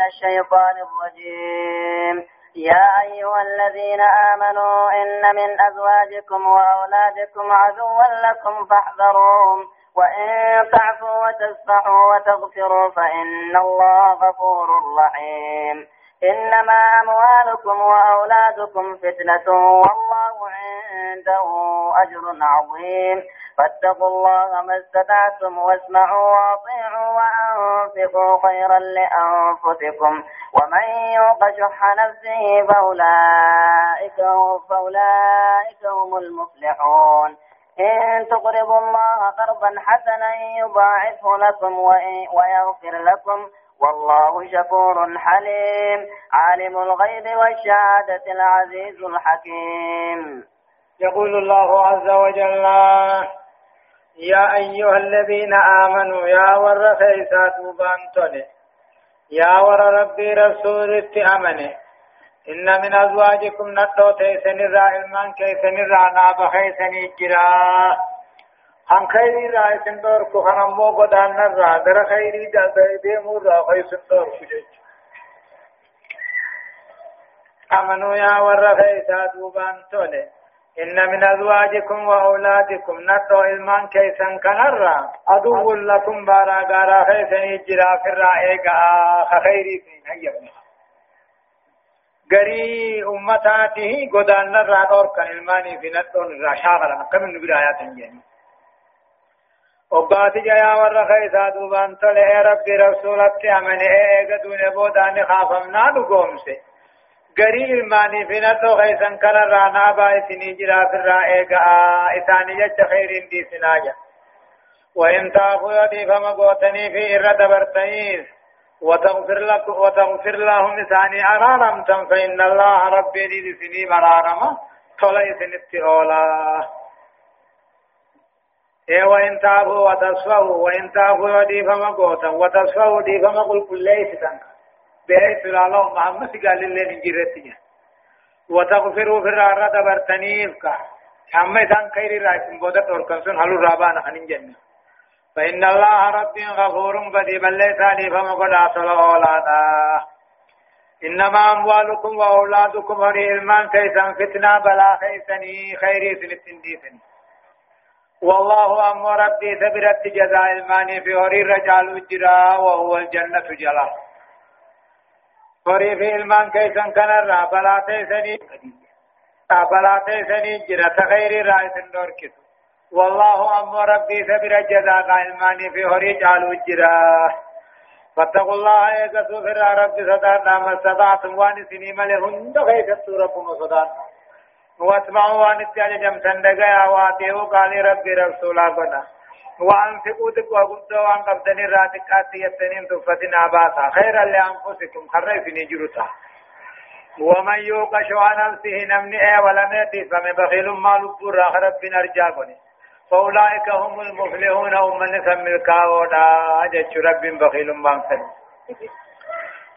من الشيطان الرجيم. يا أيها الذين آمنوا إن من أزواجكم وأولادكم عدوا لكم فاحذروهم. وإن تعفوا وتصفحوا وتغفروا فإن الله غفور رحيم. إنما أموالكم وأولادكم فتنة والله عنده أجر عظيم. فاتقوا الله ما استطعتم واسمعوا واطيعوا وأنفقوا خيرا لأنفسكم. ومن يوق شح نفسه فأولئك فأولئك هم المفلحون. إن تقرضوا الله قرضا حسنا يضاعفه لكم ويغفر لكم. والله شكور حليم. عالم الغيب والشهادة العزيز الحكيم. يقول الله عز وجل يا أيها الذين آمنوا يا ور خيسات وبانتوني يا ور ربي رسول أمني إن من أزواجكم نتو تيسن الرائمان كيسن الرانا بخيسن جرا. هم خيري رائسن دور كخنا مو قدان نرى در خيري دا ديمو را خيسن دور كجج أمنوا يا ور خيسات وبانتوني إن من أزواجكم وأولادكم نتو إلمان كيسن كنرا عدو لكم بارا غارا خيسن يجرا في الرائقا خيري سين هيا غري أمتاته قدان نرا دور كان إلماني في نتو نرا شاغلا كم من برايات جاني وقات جايا ور خيسا دوبان تلي. ربي رسولت أمني. إيغا دون بودان خافمنا نقومسي غري الماني فينتو غيسن كان رانا با سني جرا في الرائقا إساني جج خير دي سناجا وإن تافوا يدي فما قوتني في إرد برتنيز وتغفر لك وتغفر لهم إساني أرارمتم فإن الله ربي دي سني مرارما طلعي سنتي أولا إيه وإن تافوا وتصفوا وإن تافوا يدي فما قوتا وتصفوا دي فما قل كل ليس تنك بحيث لا الله محمد قال لله نجرتي وتغفروا في الرارة دبرتنيفك أما إذا خير رايكم بودت وركنسون حلو رابانا خنين جنة. فإن الله رب غفور بدي بل ليس لي فما قد أصل أولادا. إنما أموالكم وأولادكم هري إلمان كيسا فتنة بلا خيسني خيري سنتنديسني والله أمر ربي سبرت جزاء الماني في هري الرجال الجرا وهو الجنة جلال. Horii fi ilmaan keessan kanarraa balaa teessanii balaa teessanii jira ta khayriirraa isin dhorkitu والله أمر ربي سبر الجزاء قائماني في هوري جالو الجرا فاتقوا الله يقصوا في رب صدارنا ما استطعتم وان سني ملهن دغيت ربكم صدارنا واسمعوا وان اتجاج جمسن دقيا واتيو قال ربي رسولا قنا وأنفقوا تقوى قد وأن قبضني راتك آتيتنين تفتنا باسا خيرا لأنفسكم خريفني جرتا ومن يوق شوى نفسه نمني اي ولم يأتي فمن بخيل ما لبور آخرت بن أرجاقني فأولئك هم المفلحون هم من سمي الكاودا أجج رب بخيل ما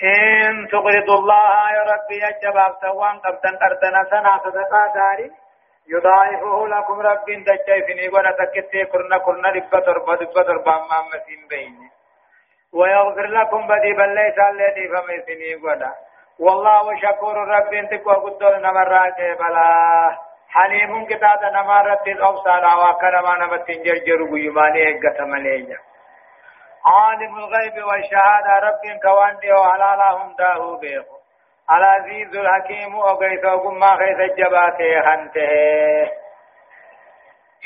إن تقرضوا الله يا ربي يجب سوان قبضا قرضنا سنة صدقاء داري يضاعفه لكم رب دجيفني ولا تكتي كرنا كرنا ربا تربا ربا تربا ما مسين بين. ويغفر لكم بدي بل ليس الذي فمسني ولا والله شكور رب انتقوا قدر نمرات بلا. حليم كتاب نمرت الأبصار وكرما نمت جرجر قيماني اقت مليجا عالم الغيب والشهادة رب كوان ديو حلالهم داهو بيخو العزيز الحكيم وقيت وقم خيس الجبات خنته.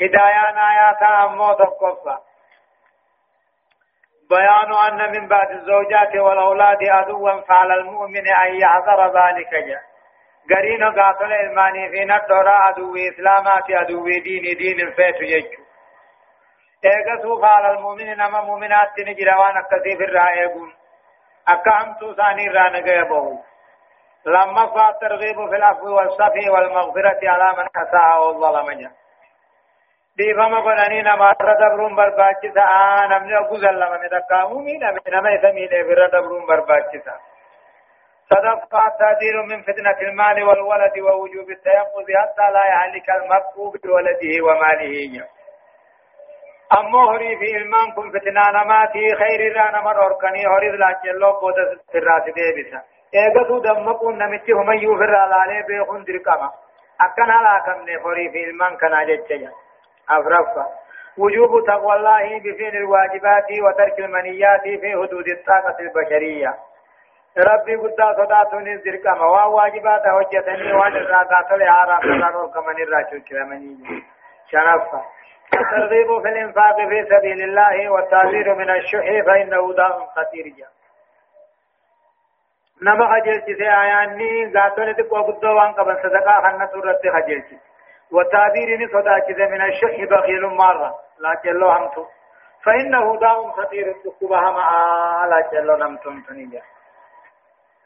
هدايان آيات أمو تقفى بيان أن من بعد الزوجات والأولاد عدوا فعلى المؤمن أن يحذر ذلك جاء قرين قاتل الماني في ندر عدو إسلامات عدو دين دين فيت يجو ايغسو فعلى المؤمن نما مؤمنات نجروان الكثير الرائقون. أكامتو ثاني رانقى يبهو لما فات ترغيب في العفو والصفي والمغفرة على من أساء والظلم ديفما قلني نما ردبرون برباچسا نمني أقوزل لما مدقامو مين نما يسمين في ردبرون برباچسا صدق التهدير من فتنة المال والولد ووجوب التيقظ حتى لا يهلك المرء بولده وماله. أمو هري في إلمان كن فتنا نماتي خير رانا مر أركني هري لا جلو بودا سراس ديبسا إيغتو دمكون نمتي هم يوفر على بيخون دركما أكن على كم هري في إلمان كنا جتجا أفرفا وجوب تقوى الله بفعل الواجبات وترك المنيات في حدود الطاقة البشرية ربي قد صداتون الزرقام وواجبات هجتني وان الرادات لعارا فلانو كمن الراجل كرامني شنفا الترغيب في الإنفاق في سبيل الله والتعذير من الشح فإنه داء خطير جاء نما خجلت سي آياني غاتون تقوى قدو وان قبل صدقاء خنة سورة خجلت والتعذير نصداك من الشح بخيل مرة لا جلو همتو فإنه داء خطير تقوبها معا لا جلو نمتم تنجا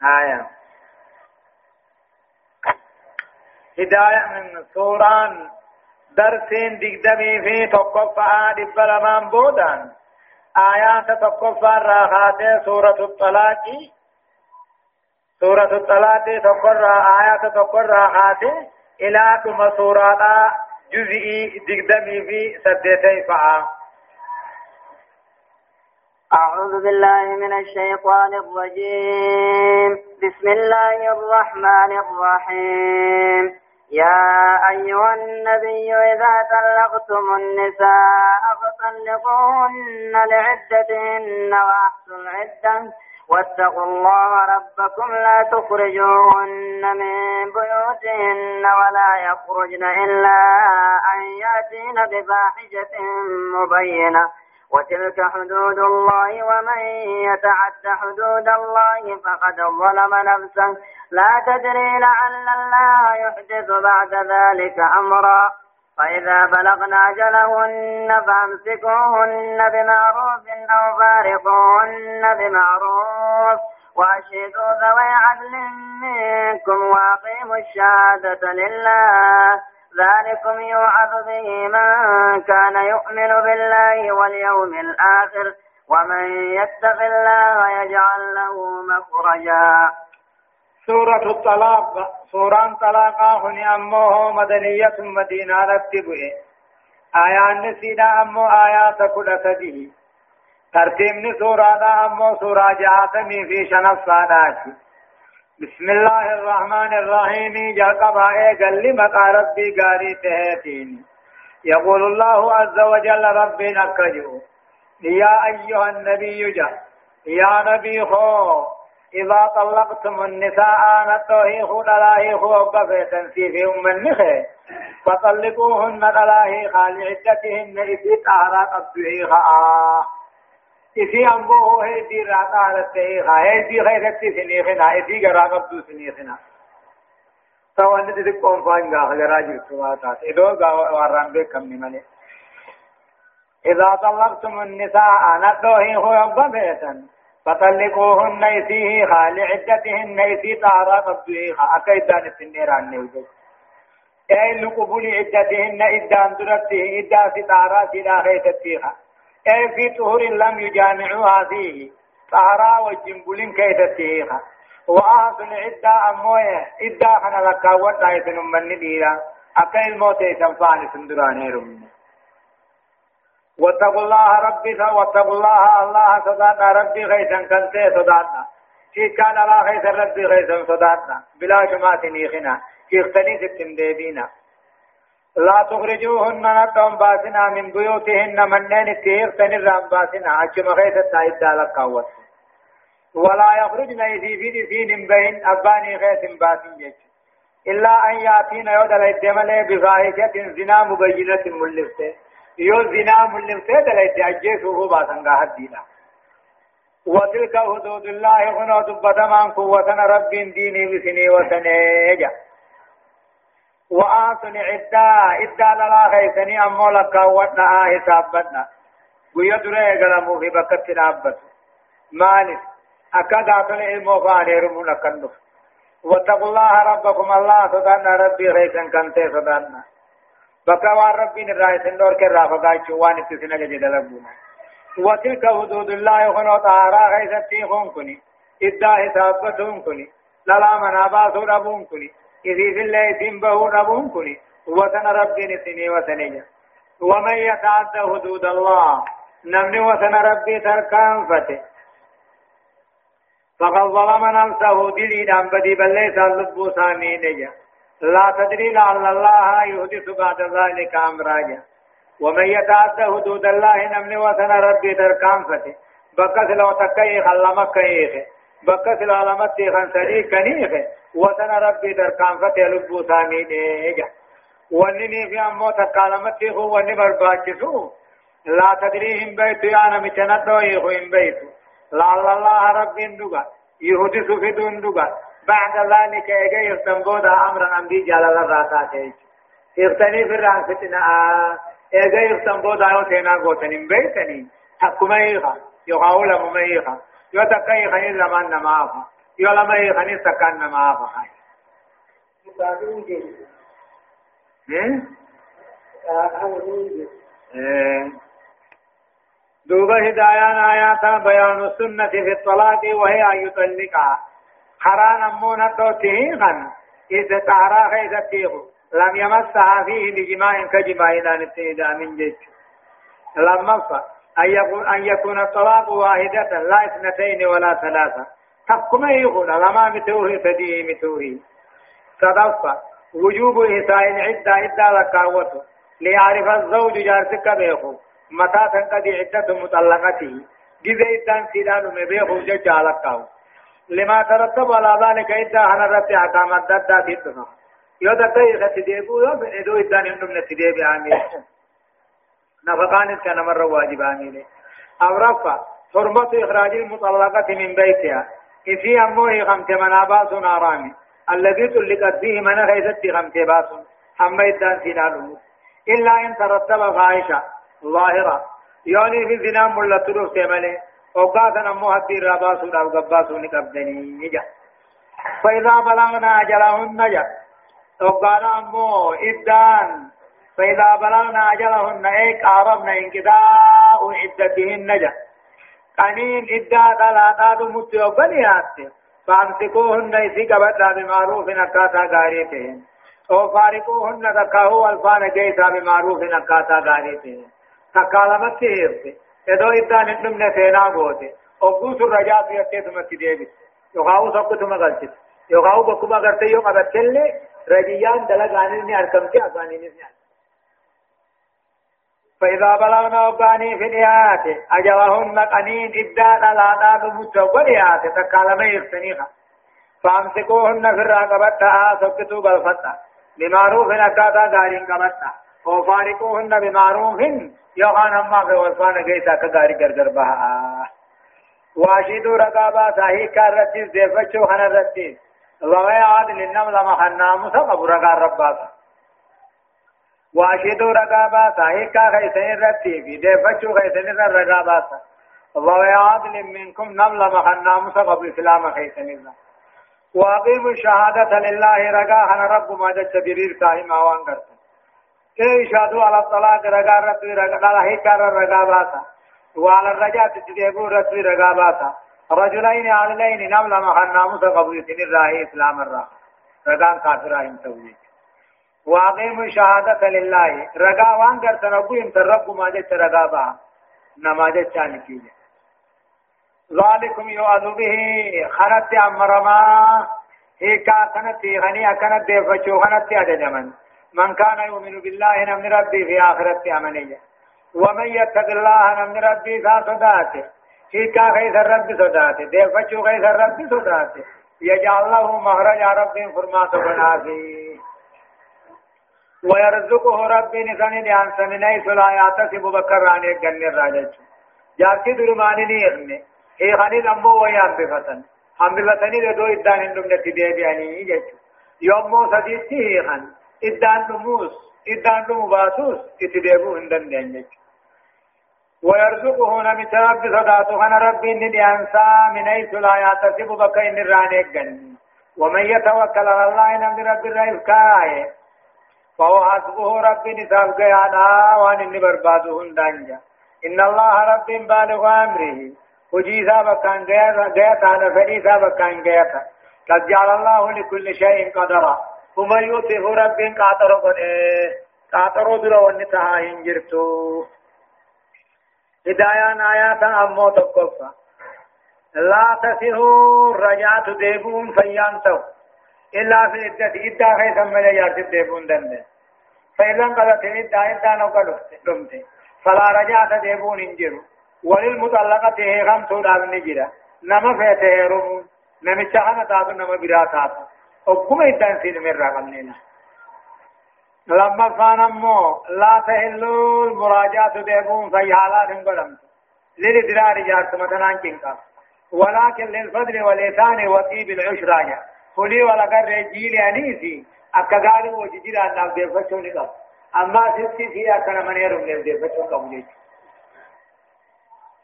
آية هداية من سوران درسين دقدمي في تقفى دب لمان بودان آيات تقفى الراخات سورة الطلاق سورة الطلاق تقرى آيات تقرى الراخات إلى كما سورة جزئي دقدمي في سدتي فعا. أعوذ بالله من الشيطان الرجيم. بسم الله الرحمن الرحيم. يا أيها النبي إذا طلقتم النساء فطلقوهن لعدتهن وأحصوا العدة واتقوا الله ربكم لا تخرجوهن من بيوتهن ولا يخرجن إلا أن يأتين بفاحشة مبينة. وتلك حدود الله ومن يتعد حدود الله فقد ظلم نفسه. لا تدري لعل الله يحدث بعد ذلك أمرا. فإذا بلغن أجلهن فأمسكوهن بمعروف أو فارقوهن بمعروف وأشهدوا ذوي عدل منكم وأقيموا الشهادة لله. ذلكم يوعظ به من كان يؤمن بالله واليوم الآخر ومن يتق الله يجعل له مخرجا. سورة الطلاق. سورة طلاق هنا أمه مدنية مدينة رتبه آيات نسينا أمه آيات كل سبيه ترتيب سورة أمه سورة جاثمي في شنف صاداتي بسم الله الرحمن الرحيم جاكبا قال لما ربي قاري تهاتين يقول الله عز وجل ربي نكجو يا أيها النبي جا. يا نبي خو. إذا طلقتم النساء نتوهي خو دلاهي خو بفيتن في أم النخي فطلقوهن دلاهي خال عدتهن إذ طهرات أبدوهي خآه إسي أمبو هيدي راتا على هيدي غيرتي سنيخنا هيدي غرا قبضو سنيخنا سوان دي قوم فان غا غرا جرتوا تا إدو بي كم نمالي إذا طلقتم النساء ندوهي هو يبا فطلقوهن إسيه خال عدتهن إسي طارا قبضوهي أكيدان السنيران نوجد أي لقبول عدتهن إدان درته إدان ستارا سلا غيثتها أي في طهور لم يجامعوها فيه طهرا وجنبولين كيدتيها وآهد العدة أموية إدى خنا لكا وداية من نديرا أكا الموت يسنفاني سندراني رمنا واتقوا الله ربي واتقوا الله الله صداتنا ربي غيثا كنتي صداتنا في كان لا غيثا ربي غيثا صداتنا بلا جماعة نيخنا. في اختنيس التمديبين لا تخرجوهن ندهم باسنا من بيوتهن. منين التهير تنرام باسنا. أجم غيث التايد دالك قوت ولا يخرجن إذي في دفين بين أباني غيث باسن جيش. إلا أن يأتين يود الإدمال بفاحشة زنا مبينة ملفته يو زنا ملفته دلائد أجيسه باسن قاعد دينا وتلك حدود الله هنا دبتمان قوة رب ديني بسني وسنيجا وآتوا العدة عدة للا خيسني أمو لك ودنا حسابتنا ويدري قلمو في بكت العبد مالك أكاد أتل علمو فانير من كنف واتقوا الله ربكم الله صدقنا ربي خيسن كنتي صدقنا بكوا ربي نرايس النور كرا فقاچو وان تسنا جد لبونا وتلك حدود الله خنو طهارا خيستي خونكني إدى حسابتهم كني للا منابا سوربون كني إذي في الله يتم به نبون كني وطن ربين السنين وسنية ومن يتعدى حدود الله نمني وثن ربي تركان فتح فقد ظلم نفسه دلي دام بدي بل ليس اللب ثاني نجا لا تدري لعل الله يحدث بعد ذلك امرا ومن يتعدى حدود الله نمني وثن ربي تركان فتح بكس لو تكي خلما كيه بكس لو علمت خنسري كنيه وثن ربي تركان فتح لب ثاني نجا ونني في أمو تكالمت هو وني برباكسو لا تدريهم بيت أنا متندو يخو إن بيت لعل الله رب دغا يهدث في دون دغا بعد ذلك يجي يستنبود أمرا أم بي جلال الراتات اغتني في الرانستنا يجي يستنبود آيو تينا غوتنين بيتني حكما يخا يخاول مميخا يتكي خني زمان نمافا. يولما يخني سكان نمافا. دوبا هدايان آياتا بيان السنة في الطلاق وهي أن يطلقها حران أمونا دوته غن إذا تعرى خيزة تيغو. لم يمسها فيه بجماع كجماع إذا نبتئذا من جيش لما أن يكون, أن يكون الطلاق واحدة لا اثنتين ولا ثلاثة. تقوم يقول لما متوه فديه متوه صدفة وجوب إحساء العدة عدة لكاوته ليعرف الزوج جارسك بيخو متى تنقضي عدة مطلقته. جزء إدان سيدان مبيخو ججا لكاو لما ترتب على ذلك عدة هنرت أحكام الدادة تدنا يودا تيغة تديبو يوم إدو إدان إنم نتديب عامل نفقان كان مرة واجب عامل أو رفع حرمة إخراج المطلقة من بيتها. إن في أموه خمس منابات نارامي. الذي طلقت فيه من غيثت غمتي باس حما يدان سينانو إلا إن ترتب فاحشة ظاهرة. يعني في زنا ملت روف وقاتا نمو هدي رباسو أو قباسو نقبدني نجا فإذا بلغنا أجلهن نجا وقانا أمو إدان فإذا بلغنا أجلهن إيك أعرفنا انقضاء عدتهن نجا قنين إدان ثلاثات متوبنيات فامسكوهن إذي قبضا بمعروف نكاتا غاريتين أو فارقوهن تكاهو الفان جيسا بمعروف نكاتا غاريتين تكالمت تيرتي ادو إدان نمنا سينا بوتي اوغوس الرجاء في اتيتم تديبت يغاو سبتم غلطت يغاو بكما غرتي يوم أبتل رجيان دلقاني ني أركمتي أغاني ني فإذا بلغنا وقاني في الإيات أجلهن قنين إداء لا ناب متوبريات تكالما يختنيها فامسكوهن في الرقبة سكتوا بالفتة بمعروف أكاتا دارين قبتا وفارقوهن بمعروف يوحان أما في وصفان كيسا كداري قرقر بها واشدوا رقابا ساهي كارتيس ديفتشو خنا رتيس لغي عادل النمل مخنامو سقب رقار رباسا واشدوا رقابا صحيحا خيسن رتي في دفتشو خيسن رقابا الله عادل منكم نمل مخنا مصقب الإسلام خيسن الله واقيموا الشهادة لله رقا هنا رب ما جت برير كاهي ما وانقرت كي شهدوا على الطلاق رقا رتوي رقا لا هي كار رقا باسا وعلى الرجاء تجديبوا رتوي رقا باسا رجلين عاللين نمل مخنا مصقب الإسلام إسلام الرقا رقا كافرين توجيه واقيموا شهادة لله رقا وان قرتن ابو انت رب ما جت رقا با نما جت نتيجة ذلكم يؤذ به خنت امرما هيكا كانت غني كانت دفچو خنت ادجمن من كان يؤمن بالله نمن ربي في آخرة أمنية ومن يتق الله نمن ربي ذا صداته هيكا غيث الرب صداته. دفچو غيث الرب صداته. يجعل له مخرج رب فرمات بنافيه ويرزقه ربي نسان ديان سمين اي سلا ياتسب بكر عن الجنة الراجج. جارتي درماني نيغني هي خاني دمو ويان بفتن هم بفتني لدو ادان اندم دي بياني جج. يوم سديتي هي خان ادان نموس ادان نمباتوس اتدابو هندن ديان ويرزقه نمت رب صداته خان ربي نديان سا من اي سلا ياتسب بكر عن الراجج ومن يتوكل على الله نمد رب الرئيس كايه فهو حسبه رب نساب قيانا وان اني برباده هندانجا إن الله رب بالغ أمره وجي سابا كان قياتا أنا فني سابا كان قياتا قد جعل الله لكل شيء قدرا ومن يطف رب قاتل قد قاطرو درا ونتها هنجرتو هدايان آيات أمو تقفى لا تسهوا رجعت ديبون فيانتو إلا في إدة إدة خيثا من يارت ديبون دنده فإذا قلت إدة إدة نقل دمت فلا رجعت ديبون انجرو وللمطلقة هي خمسو داب نجرة نما فيته رمون نمشا خنا تاتو نما براتات وقم إدان سين من رقمنا لما كان أمو لا تهلوا المراجعة ديبون في حالات قدمت للإدرار جارت مثلا كنكا ولكن للفضل والإحسان وطيب العشرة فلي ولا قر جيل أنيسي أكغاري وجدير أن نبدأ فشوني قب أما ستي في أكنا من يرم نبدأ فشون قبل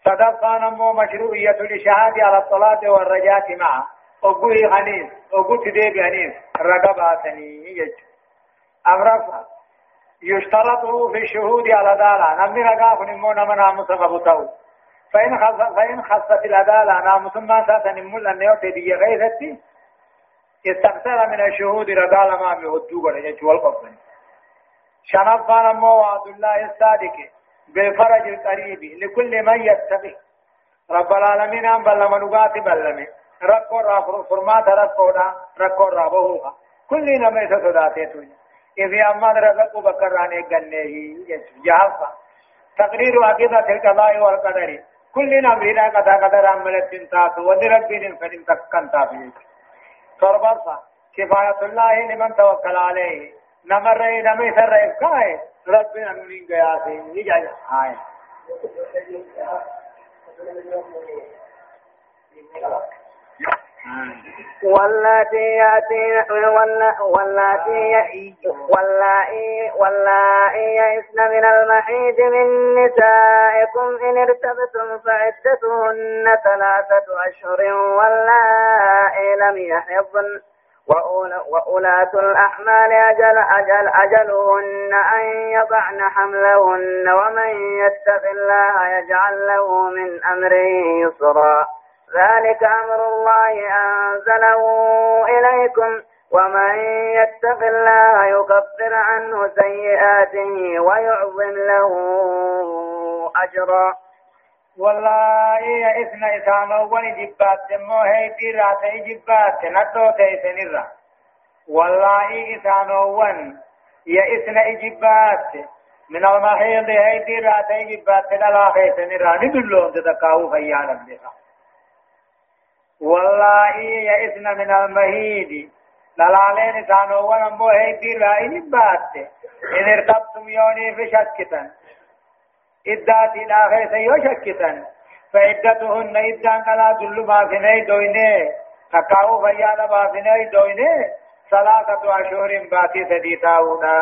صدقان أمو مشروعية الإشهاد على الصلاة والرجاة معه أقوي خنيس أقوي تديب خنيس رقباتني يجب أمرفع يشترط في الشهود على دالا نمي رقا فنمو نمنا مصغبتو فإن خص فإن خصت العدالة نام ثم ساتن مل أن يوتي دي غيثتي استكثر من الشهود رجال ما بيهدو قد يجوا القبن شنف كان مو وعد الله الصادق بالفرج القريب لكل من يتقي رب العالمين أن بل منوقات بلمي ركو را فرمات ركو را ركو را بهوها كل نمي سداتي إذ أما رزقوا بكراني قنيه جهفا تقرير عقيدة القضاء والقدر كل نبينا قد قدر عملت تنتاس ودربين فدين تكن تافي تربصا كفاية الله لمن توكل عليه نمر نمي سر إفكاي ربنا من قياسي يجعل هاي واللاتي يأتين واللاتي واللائي يئسن من المحيض من نسائكم إن ارتبتم فعدتهن ثلاثة أشهر واللائي لم يحضن. وأولاة الأحمال أجل أجل أجلهن أن يضعن حملهن ومن يتق الله يجعل له من أمره يسرا. ذلك أمر الله أنزله إليكم ومن يتق الله يكفر عنه سيئاته ويعظم له أجرا. والله إثنى إسانو ونجبات مو هي تيرا تيجبات نتو تيسنرا والله إسانو ون يا إثنى إجبات من المحيض هي تيرا تيجبات لا خيسنرا ندلون تتكاو فيانا بها والله يئسن من المهيد. للالين سانو ونمو هيدي رائن بات إن ارتبتم يوني في شكتا إداتي الآخر سيو شكتا فعدتهن إدان كلا دل ما فيني دويني تقاو فيانا ما فيني دويني ثلاثة أشهر باتي سديتاونا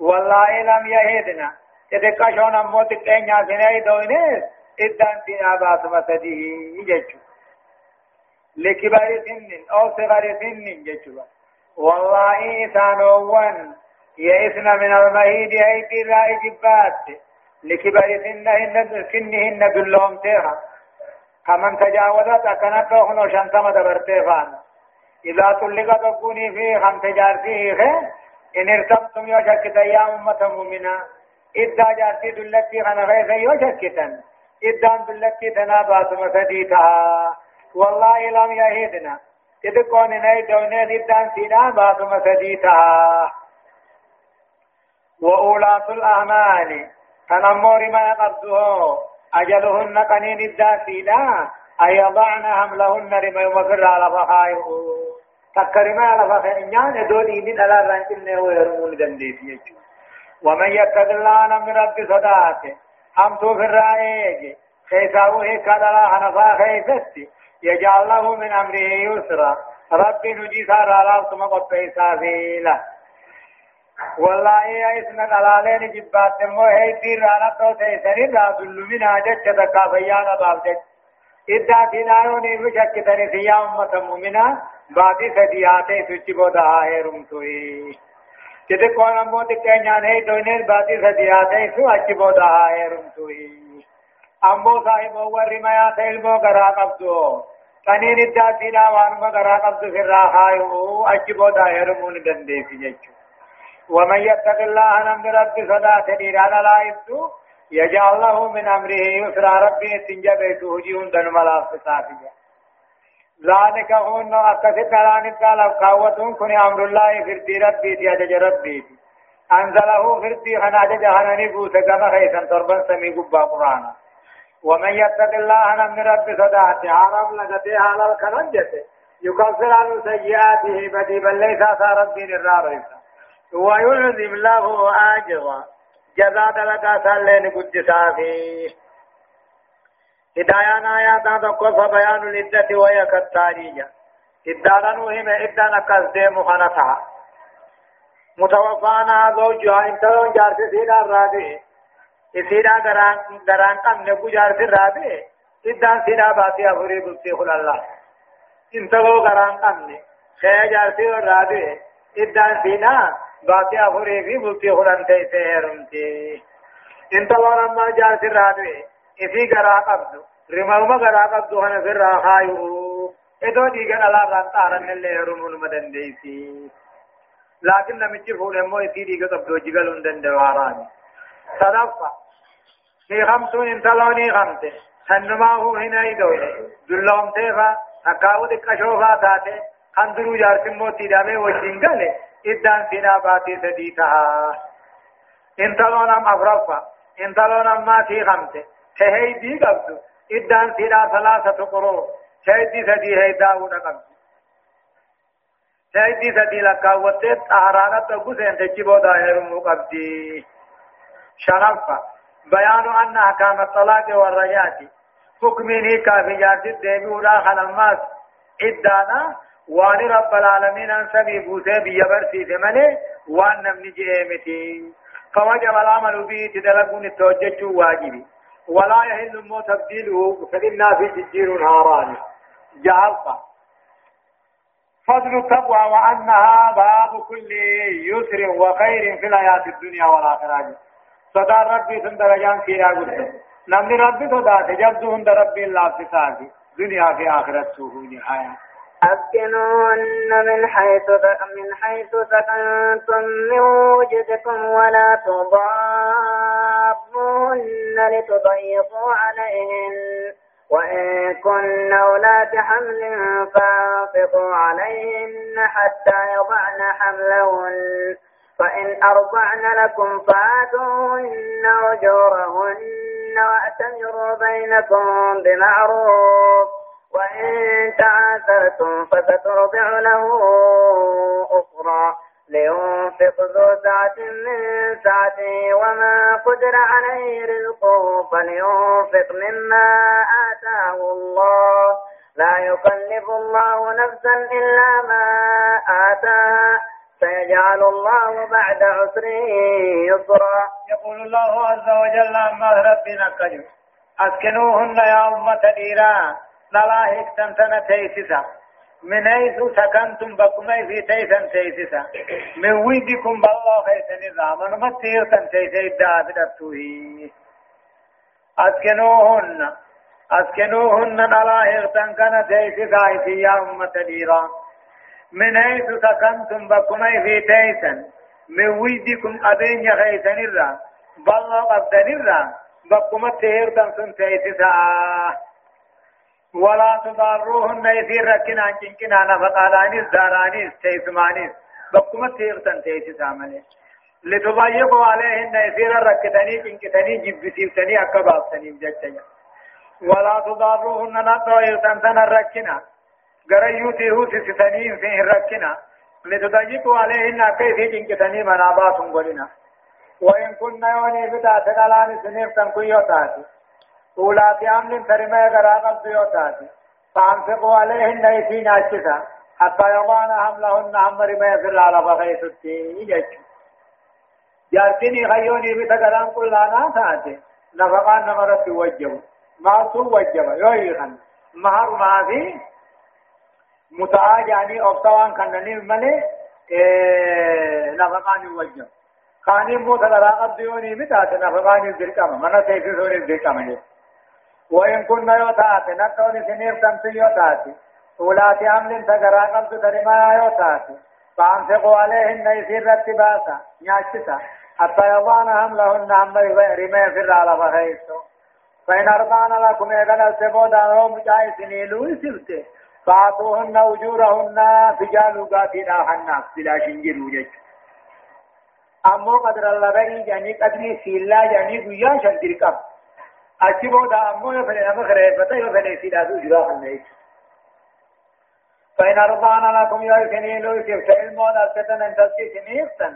والله لم يهدنا إذا كشون أموت الدنيا فيني دويني إدان تنا باسم سديه يجو لكبار سن أو صغر سن جتوا والله إسانوان يئسن من المهيد أيدي رأي جبات لكبار سنهن سنهن دلهم تيها. كمن تجاوزت أكنت أخنو شنتم دبرتي فان إذا طلق تكوني في خم تجارتي إن ارتبتم يوشكت يا أمة مؤمنة. إذا جارتي دلتي خنفيس يوشكتا إذا دلتي تنابات مسديتها والله لم يهدنا. كون ناي دونين إدان سينا بعد مسديتها وأولاة الأعمال تنمور ما قبضه أجلهن قنين إدان سينا. أن يضعن حملهن رمي وفر على فخائه. تكرما على فخائنيان دوني من على رانكين ويرمون دنديس ومن يتق الله من رب صداته. تو في الرائج خيساوه كدلا حنفا خيستي يجعل له من أمره يسرا. رب نجي سارا لا ثم قطع سافيلا. والله يا إسم الألالين جبات مو هي تير رانا تو سيسري لا دل من حاجة تكا فيانا بابجت إذا تناروني بشك تني سيا أمة مؤمنة بعد سدياتي سوچي بودا هيرم توي كده كون أمو تكينيان هي دوينين بعد سدياتي سو أچي بودا هيرم توي امو صاحب ور ما تلمو غرا قبضو تنين الداتينا وانما غرا قبضو في الراحايو اجبو دائر من دندي في جچو ومن يتق الله نمد رب صدات ديران لا يبدو يجعل له من أمره يسرى ربي تنجبه تهجيهم دن ملاف صافية ذلك هون أكثر كلام الدالب قوتهم كن أمر الله فردي ربي تيجج ربي أنزله فردي خناج جهنني بوس كما خيسا تربا سمي قبا قرانا ومن يتق الله نمد رب صدات حرام لغته حلال كنجته يكفر عنه سيئاته بدي بل ليس ربي للراريسا ويلزم له أجرا. جزاء دلقا سالين قد سافي هدايان آيات تقف بيان الإدة وهي كالتالية إدانا وهم إدانا كالديم خنتها متوفانا زوجها إنتظر جارس سيدا الرابع إسيدا غران غران قم نبو جارس الرابع إدان سيدا باتي أفري بلتي خل الله. انتظر غران قم خيا جارس الرابع إدان سيدا باقي أفوري في بلتي خلان تيسي هرمتي انت وأنا ما جال سرادوي إفي غرا قبض. رمالما غرا قبض هنا في الراخايو إدو ديگن الله رانتارن اللي هرمون مدن ديسي لكن نمچي فول أمو إفي ديگا قبضو جگل اندن دواراني. صدفة في خمسون انتلوني خمسة سنما هو هنا يدوي دلهم تيفا أكاو دكشوفا تاتي خندرو جارسن موتي دامي وشنگله إدان سنا باتي سديتها انتلون ام أفرفا انتلون ام ما في خمسة هي دي قبض إدان سنا ثلاثة قرون هي سدي هي داود قبض هي سدي لكاوتت أهرانة تقوسين تجيبو داهر مقبدي شرفا. بيان أن أحكام الطلاق والرجات حكمه كافي جارت الدين ولا خلمات. إدانا وأن رب العالمين ان سبي بوسه بيبرسي ثمنه وأن نمني جيمتي فوجب العمل به تدلقون التوجج واجبي ولا يهل الموت تبديله فإنا في ججير هاران. جعلت فضل التقوى وأنها باب كل يسر وخير في الحياة الدنيا والآخرة. صدى ربي سندرجان كيرا قلت نمني ربي صدى تجبزه هند ربي الله في دنيا في آخرته نهاية أسكنوهن من حيث من حيث سكنتم من وجدكم ولا تضاروهن لتضيقوا عليهن. وإن كن أولاد حمل فأنفقوا عليهن حتى يضعن حملهن. فإن أرضعن لكم فآتوهن أجورهن وأتمروا بينكم بمعروف. وإن تعاثرتم فسترضع له أخرى. لينفق ذو سعة من سعته وما قدر عليه رزقه فلينفق مما آتاه الله. لا يكلف الله نفسا إلا ما آتاها. سيجعل الله بعد عسر يسرا. يقول الله عز وجل أما ربنا كجو أسكنوهن يا أمة الإيران نلا هيكتن تنا تيسسا. من حيث سكنتم بكم في تيسن تيسسا. من ويدكم بالله خيسن الرحمن ما تيرتن تيسي الدابد التوهي أسكنوهن. أسكنوهن نلا هيكتن كان تيسسا يا أمة الإيران من حيث سكنتم بكم في تيسن من ويدكم أبين خيسن الرحمن بالله أبدن الرحمن بكم تيرتن سن تيسسا ولا تضاروهن يثير ركنا كنكنا نفقالانيس دارانيس تيسمانيس بكما تيرتن تيسي سامني لتضيقوا عليهن يثير ركتني كنكتني جبسيفتني أكبابتني بجتني ولا تضاروهن نطويرتن تن ركنا غريوتي هو سيستني فيه ركنا لتضيقوا عليهن كيف كنكتني منابات قلنا وإن كنا يوني بدا تقالاني سنيف تنكيوتاتي أولاد أمن فرما غراغب بيوتاتي فأنفقوا عليهن يسين أجسا حتى يضعن حملهن هم رما يفر على بغيث التين يجو جارتني خيوني بتقلان كلانا تاتي نفقان نمرت وجب ما سو وجب يويخن مهر ما في متعا يعني أبطوان كنني ملي إيه نفقان وجب خاني موت غراغب بيوني بتاتي نفقان الزرقام من تيسي سوري الزرقام وإن كنا يوتات نتوني سنير تمثيل يوتات أولاد عمل تقرا قلت ترما يوتات فأنفقوا عليهن يسير رتباسا نياشتا. حتى يضعن حملهن هم رمي فر على فخيسو فإن أرضان لكم إذن السبودا هم جاي سنيلو سبته فأعطوهن أجورهن فجالوا قاتنا حنا بلا شنجروا جيش. أمو قدر الله بني جاني قدري سيلا جاني قيا شنجر قب أجبودا أمو يفني نمخره فتا يفني سيلا دو جرا حنا فإن أرضان لكم يا سنيلو سبته الموت أستن أن تسكي سنيفتن.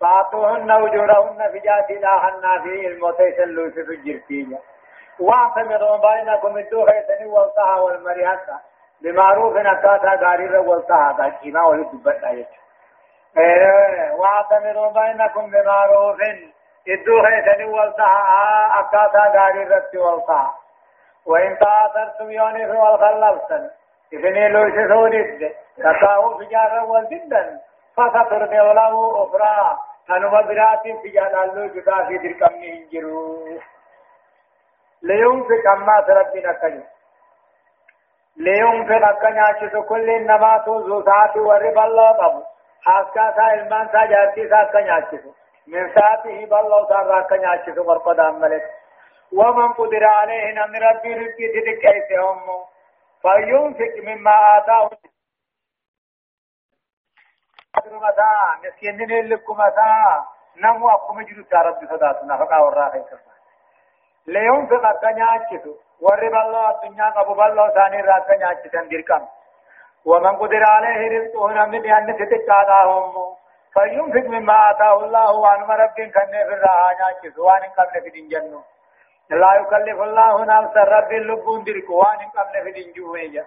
فأعطوهن أجورهن فجاتنا حنا في الموت يسلو سفجر واعتمروا بينكم الدوخة والطها والمريحة. بمعروف أكاتا غارير والطها تاكيما ولدبتا يجو واعتمروا بينكم بمعروف. الدوخة والطها أكاتا غارير والطها وإن تعاثرتم يونس والخلفتن إذن. لو سسودد تقاو فجارا والجدا فسترضي له أخرى. أنما برات فجارا لو جدا في تلك من هنجروا لينفق أما ربنا كجو لينفق أكنياچس كل إنما توزو ساعة ورب الله قبو حاسكا سا علمان سا جارتي سا أكنياچس من ساعته بالله سا أكنياچس ورقد عملك ومن قدر عليه نم ربي ربي تدك كيسي هم فينفق مما آتاه. متاع مسكينين لكم متاع نمو أقوم جلو ربي صداتنا. فقا وراخي كفا. لينفق أكنياچس ورب الله الدنيا قبو بالله ثاني رات كنياچسن دركم ومن قدر عليه رزقه نمن بأن تتكاداهم فينفق مما آتاه الله وان رب كن في الرها ناچس وان قبل في دين لا يكلف الله نفسا رب اللبون درك وان قبل في دين جوهيجا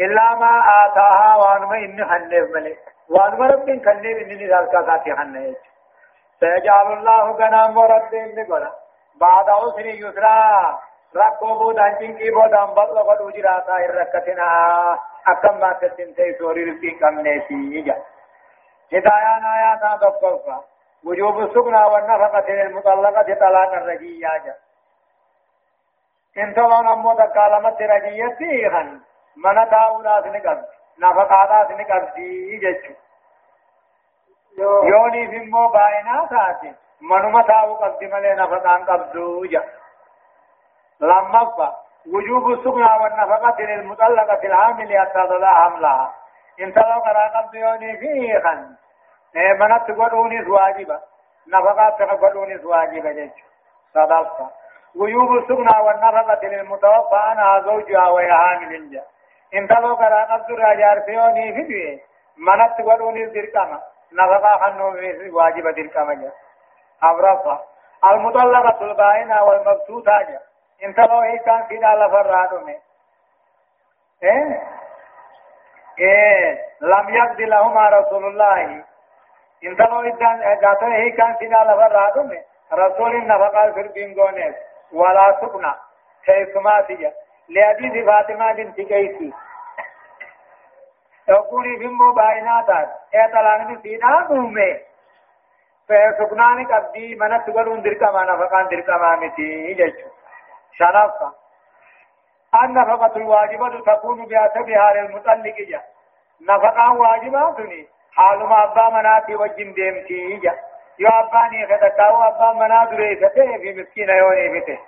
إلا ما آتاها وان ما إن حنف ملك وان رب كن دين ذلك ذاتي حنف سيجعل الله غنام رب إن بعد عسر يسرا ركو بودان جنكي بودان بطل قد وجراتا الركتنا أكم ما تسنتي سوري رزقين كم نيسي يجا هدايان آياتا دفقفا وجوب السكنى والنفقة للمطلقة طلاقا رجيا جا انتظرون أمو تكالمت رجيتي خن من داولا سنقب نفقاتا سنقب دي جچو يوني في مو باينا ساتي منما تاو قبضي ملي نفقان قبضو جا لما وجوب السكنى والنفقة للمطلقة العامل حتى تضع حملها. إن تلو قرا قبض يوني فيه خن منت قدوني واجبة نفقات تقدوني واجبة جيش صدقت. وجوب السكنى والنفقة للمتوفى عنها زوجها وهي حامل جا. إن تلو قرا قبض راجار فيوني فيه منت قدوني ذرقما نفقا خنو واجبة ذرقما جا. أبرفا المطلقة البائنة والمبسوطة جا. انت لو هي كان في على فرادو مي إيه إيه لم يقضي لهما رسول الله انت لو إدان جاته هي كان في على فرادو مي رسول النفقة في بينغونيس ولا سكنا كيسما تيجا لحديث فاطمة بنت كيسي تقولي بمو بايناتات إيه تلاني سينا مومي فسكناني قبدي من تقولون دركا ما نفقان دركا ما متي جيشو شرفة النفقة الواجبة تكون بأتبها للمطلق نفقة واجبة تني حال ما أبا مناتي وجن ديمتي يو أباني فتكاو أبا منا دريسته في مسكين يوني فته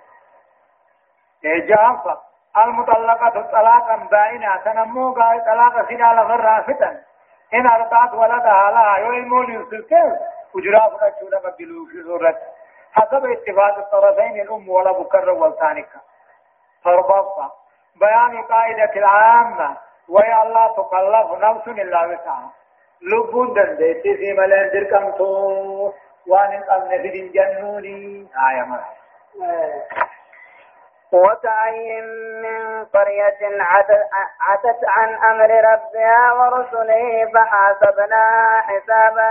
إجافة المطلقة طلاقا بائنا تنمو قال طلاق سنا لغر فتن إن أرضعت ولدها لها. يو المول يسلكه وجراف رجولا قبلوا في صورته حسب اتفاق الطرفين الأم ولا بكر والثانيك. فربطة. بيان قاعدة العامة. ويا الله تكلف نفس إلا وسعها. لبون دندتي في ملان دركم تو. وان قبل في جنوني. آية مرحبا. وكأين من قرية عتت عن أمر ربها ورسله فحاسبناها حسابا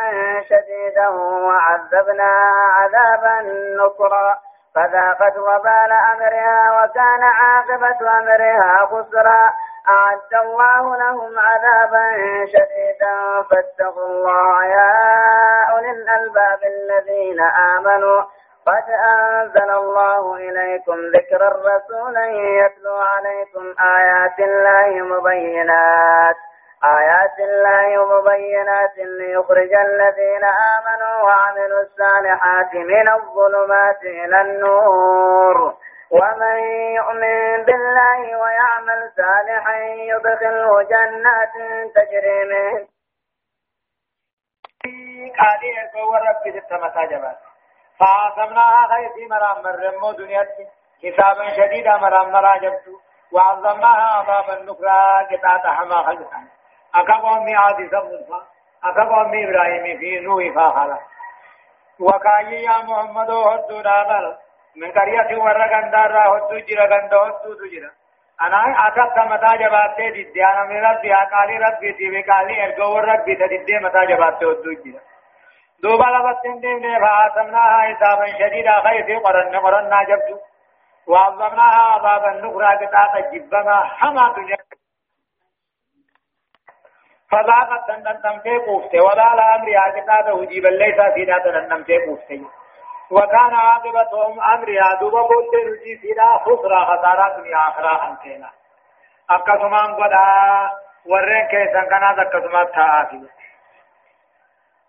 شديدا وعذبناها عذابا نكرا. فذاقت وبال أمرها وكان عاقبة أمرها خسرا. أعد الله لهم عذابا شديدا. فاتقوا الله يا أولي الألباب الذين آمنوا. قد أنزل الله إليكم ذكر الرسول يتلو عليكم آيات الله مبينات. آيات الله مبينات ليخرج الذين آمنوا وعملوا الصالحات من الظلمات إلى النور. ومن يؤمن بالله ويعمل صالحا يدخله جنات تجري من ارقوا ربي ستمتا جبال فعاصمناها خيسي مرام مرمو دنياتي حسابا شديدا مرام مرا جبتو وعظمناها عذابا نكرا قطعة حما خلقا أكبر عادي سمسا أكبر إبراهيم في نوح فاخلا وكاي يا محمد هدو دابر من قرية ورقان دارا هدو جرا غندو هدو تجرا. أنا أكبت متا جباتي دي. أنا من ربي أقالي ربي تي بقالي أرقو ربي تدي متا جباتي هدو جرا. دوبا لبتن دي فعاصمناها حسابا شديدا خيسي قرن قرن جبتو وعظمناها عذابا نكرا قطعة جبما حما دنيا فذاقت تندن تمتي قوفته ولا الأمر عاقبته وجيبا ليس سيدا تندن تمتي قوفته وكان عاقبتهم أمر دوبا بولت رجي سيدا خسرا خسارا دنيا آخرا أنتينا أكسمان قدا ورين كيسان كنا دكسما تآفي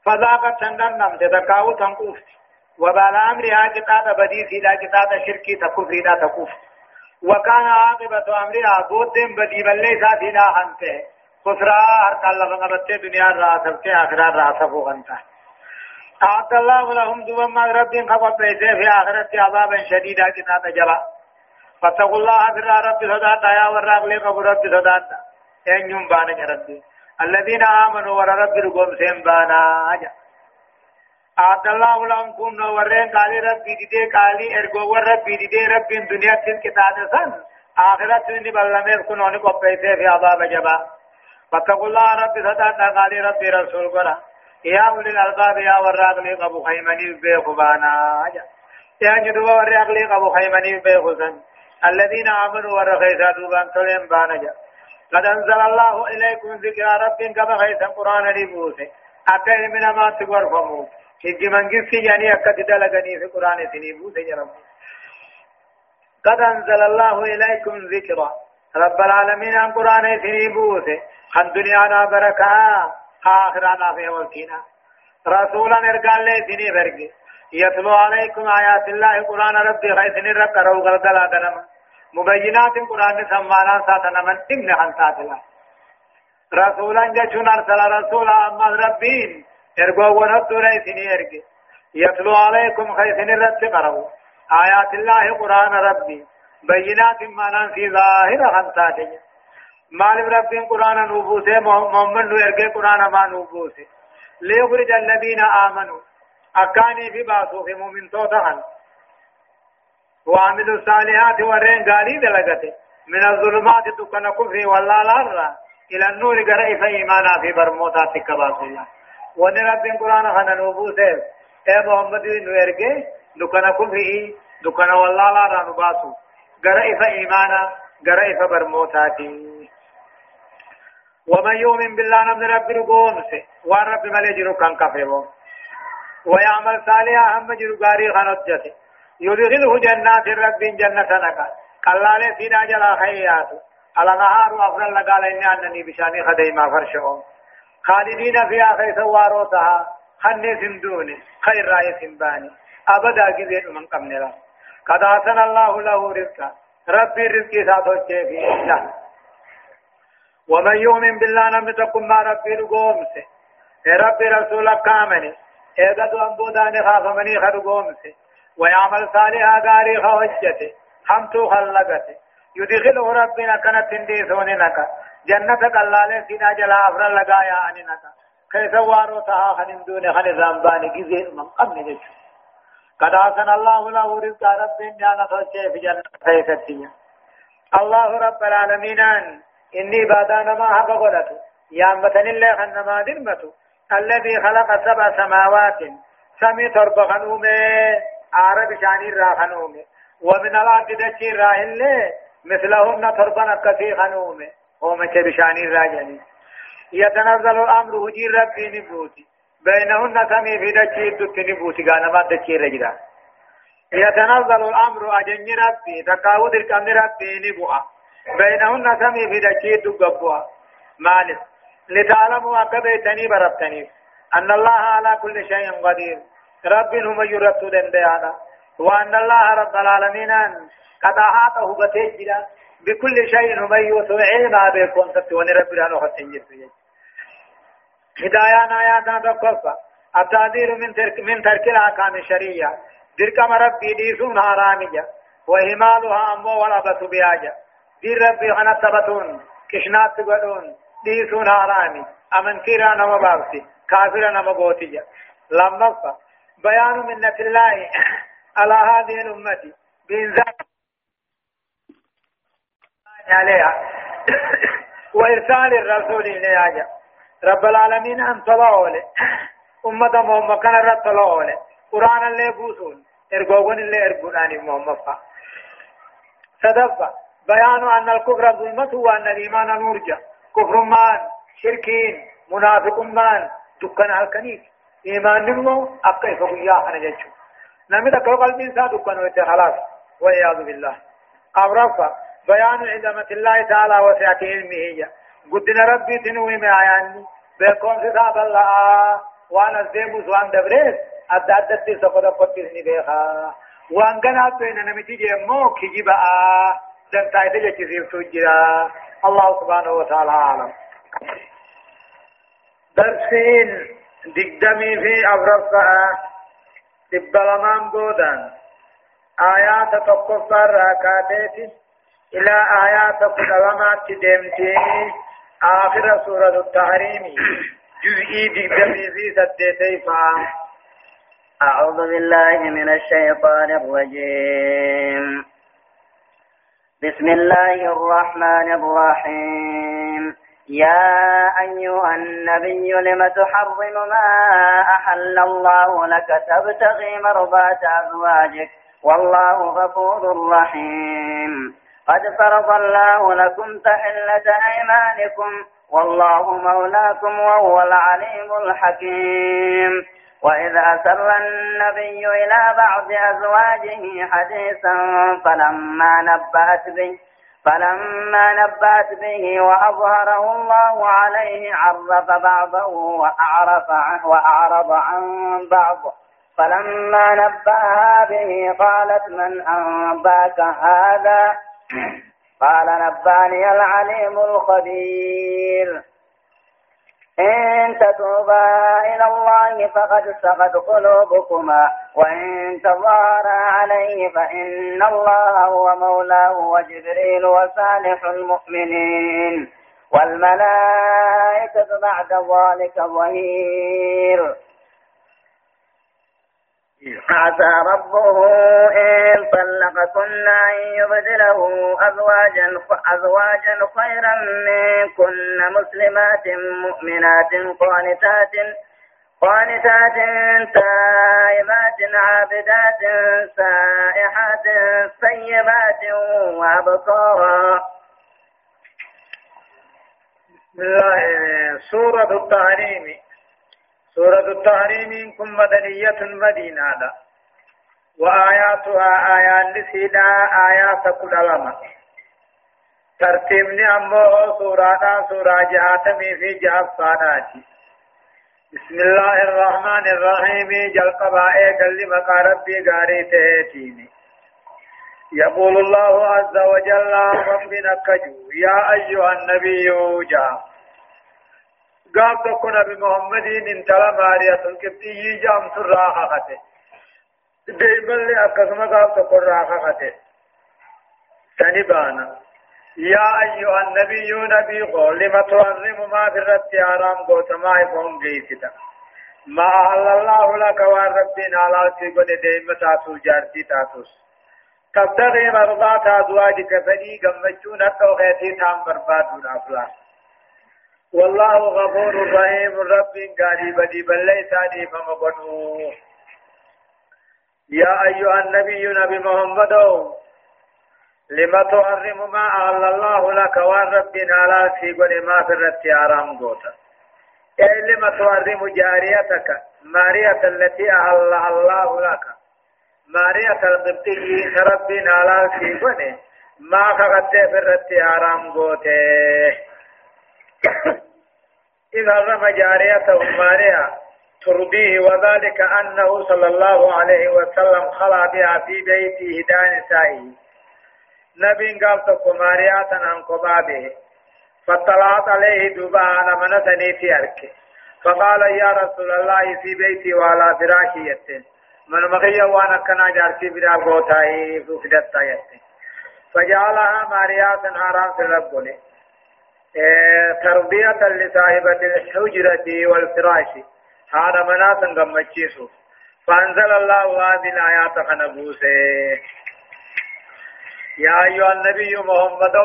فذاقت تندن نمت تكاو تنقوفته وبال أمرها قطعة بدي سيدا قطعة شركي تكفري دا تكف وكان عاقبة أمرها بود بدي بل ليس سيدا هنته خسرا هر تعالى غنبت دنيا را سبت آخرة را سبو غنتا أعطى الله لهم دوما ما رب قبل بيته في آخرة عذابا شديدا قطعة جلا. فاتقوا الله في رب صداتا يا لي قبل رب صداتا ان يوم بانا ربي الذين آمنوا ور رب رقوم سيم بانا أجا عبد الله لهم كن ورين قال ربي دي قالي ارغو ربي دي ربي دنيا تن كتاب سن. آخرت ني بلمه كن اون کو پیسے في عذاب جبا. فاتقوا الله ربي صدا قال ربي رسول قرا. يا أولي الألباب يا وراغ لي ابو خيمني بخبانا يا جدوا وراغ لي ابو خيمني بخزن الذين آمنوا ورخيسا دوبان تلم بانا قد أنزل الله إليكم ذكر رب كما خيسا قران ريبوسه اكل من ما تغرفمو هجي منجس في يعني أكد دلغني في قرآن سنيبو سيجرم قد أنزل الله إليكم ذكرا رب العالمين عن قرآن سنيبو خن دنيانا بركة. آخرانا في والكينا رسولا ارقال لي سني برق يتلو عليكم آيات الله قرآن ربي خيسن رب رو غلدلا دنما مبينات قرآن سمانا ساتنا من إمن خن ساتلا رسولا جشون أرسل رسولا أما ربين. ارغو ورد ريسني ارغي يتلو عليكم خيسن الرد قرأوا آيات الله قرآن ربي. بينات ما ننسي ظاهرة خمساتي مالب ربي قرآن نوبوسه محمد نو ارغي قرآن ما نوبوسه ليخرج الذين آمنوا. أكاني في باسو في مؤمن توتهن. وعملوا الصالحات ورين غاري دلغته من الظلمات تكن كفر والله لا إلى النور قرأ في إيمانا في برموتات كباسو الله ون رب قرآن خنا نوبو سيف اے محمد نو ارگے. دکنا کفری دکنا والله لا را نباسو غرا اف ایمانا غرا اف برموتاتي ومن يؤمن بالله نمن رب رقوم سي ورب ملجر كان كفيبو ويعمل صالحا هم جرو غاري خنجته يدخله جنات رب جنة نكا قلال سينا جلا خيرات. على نهار وافرل لقال إني أنني بشأني خديما فرشهم. خالدين فيها خيس واروتها خن سندون خير رأي سنباني أبدا جزيت من قمنا قد أحسن الله له رزقا ربي رزقي ساتو في الله ومن يؤمن بالله نم تقم ما ربي رقومسه ربي رسولك كامني. إذا دو أنبوداني خاف مني خرقومسه ويعمل صالحا غاري خوجته همتو خلقته. يدخله ربنا كانت تنديسوني نكا جنة قلال سينا جلا أفر لغايا أنينك كيف وارو تها خنم دون خن زنباني جزير من قبل جيش قد حسن الله له رزق رب جانا توجه في جنة فيكتيا الله رب العالمين إني بادان ما حق قلت. يا متن الله خنما درمت. الذي خلق سبع سماوات. سمي ترب خنومه عرب شاني را خنومه ومن الأرض دچي راهن مثلهن تربنا كثير خنومه قوم بشاني راجني يتنزل الأمر هجي ربي نبوتي بينهن سمي في دچي دت نبوتي غانا ما دچي رجدا يتنزل الأمر أجن ربي تقاود الكم ربي نبوها بينهن سمي في دچي دقبوا مالس لتعلموا أكبيتني بربتني أن الله على كل شيء قدير رب هم يرد دندانا وأن الله رب العالمين قد أحاطه بتجرا بكل شيء هم يوسع ما بكم ستوان رب العالمين خطين هدايان آياتنا تقفى التعذير من ترك من ترك الأحكام الشرعية درك ربي ديسون حرامية وهمالها أمو ولبس بياجة دير ربي تبتون كشنات تقولون ديسون حرامي أمن كيرا نما بابسي كافر نما بوتيجا لما بيان منة الله على هذه الأمة. بإنزال عليها. وإرسال الرسول إليها. رب العالمين أن طلعوا أمة محمد كان رب طلعوا قرآن اللي بوسون. إرقوغن اللي إرقوناني محمد. فا صدفة بيان أن الكفر ظلمة وأن الإيمان نورجا كفر مان شركين. منافق مان دكان هالكنيف إيمان نمو أبقى فقيا أنا جيشو نمي تقول قلبي إنسان دكان ويتي خلاص. والعياذ بالله. أمرفا بيان عظمة الله تعالى وسعة علمه. قدنا ربي تنوي معياني بكم كتاب الله. وأنا الزيموس وان دبريس. أدى أدى سقط قطيسني بيخا. وان كان أبين نمتي جمو كجبا دم تايت جيسير تجرا الله سبحانه وتعالى أعلم درسين. دقدمي في أبرفة دبلمان بودان آيات تقفر راكاتيتي إلى آيات قدامات دمتي آخر سورة التحريم جزئي دقدمي في سدتي فام أعوذ بالله من الشيطان الرجيم بسم الله الرحمن الرحيم يا أيها النبي لم تحرم ما أحل الله لك تبتغي مرضات أزواجك والله غفور رحيم. قد فرض الله لكم تحلة أيمانكم والله مولاكم وهو العليم الحكيم. وإذا أسر النبي إلى بعض أزواجه حديثا فلما نبأت به فلما نبأت به وأظهره الله عليه عرف بعضه وأعرف عنه وأعرض عن بعض فلما نبأها به قالت من أنباك هذا؟ قال نبأني العليم الخبير. إن تتوبا إلى الله فقد سقت قلوبكما وإن تظاهرا عليه فإن الله هو مولاه وجبريل وصالح المؤمنين. والملائكة بعد ذلك ظهير. عسى ربه إن طلقكن أن يبدله أزواجا أزواجا خيرا منكن مسلمات مؤمنات قانتات قانتات تائبات عابدات سائحات سيبات الله سورة التحريم سورة التحريم كم مدنية مدينة. وآياتها آيات لسيدا آيات كل لما ترتيبني أمه سورة سورة جهاتمي في جهات صاناتي بسم الله الرحمن الرحيم. جل قبائي قل مقا ربي غاري تهتيني. يقول الله عز وجل ربنا كجو يا أيها النبي جاء. قال تكون بمحمد ان ترى ماريا القبطي جام سراحة خته دائما لي أكسما قال تكون راحة خته سنبانا يا أيها النبي نبي قول لما تحرم ما في الرد حرام قوت ما يفهم جيسدا ما أهل الله لك والربين على سيقون دائما تاتو جارتي تاتوس تبتغي مرضات أزواجك فني قمجون التوخيتي تام بربادون أفلاس والله غفور رحيم. رب قريب دي بل ليس دي فمقنو يا أيها النبي نبي محمد لما تحرم ما أهل الله لك والربنا لا سيقل ما في الرت حرام قوتا. أي لما تحرم جاريتك مارية التي أهل الله لك. مارية القبطي ربنا لا سيقل ما فقدت في الرت حرام قوته إذا رمى جارية ماريا ترضيه وذلك أنه صلى الله عليه وسلم خلى بها في بيته دان نسائه. نبي قال تكو ماريا تنان به فطلعت عليه دبا على من سنيتي أركي فقال يا رسول الله في بيتي وعلى فراشي يتين من مخي وانا كنا جارتي بلا غوتاي فدتا يتين فجعلها ماريا حرام في الرب تربية لصاحبة الحجرة والفراش. هذا مناسا غمچيسو فأنزل الله هذه الآيات خنبوسه يا أيها النبي محمد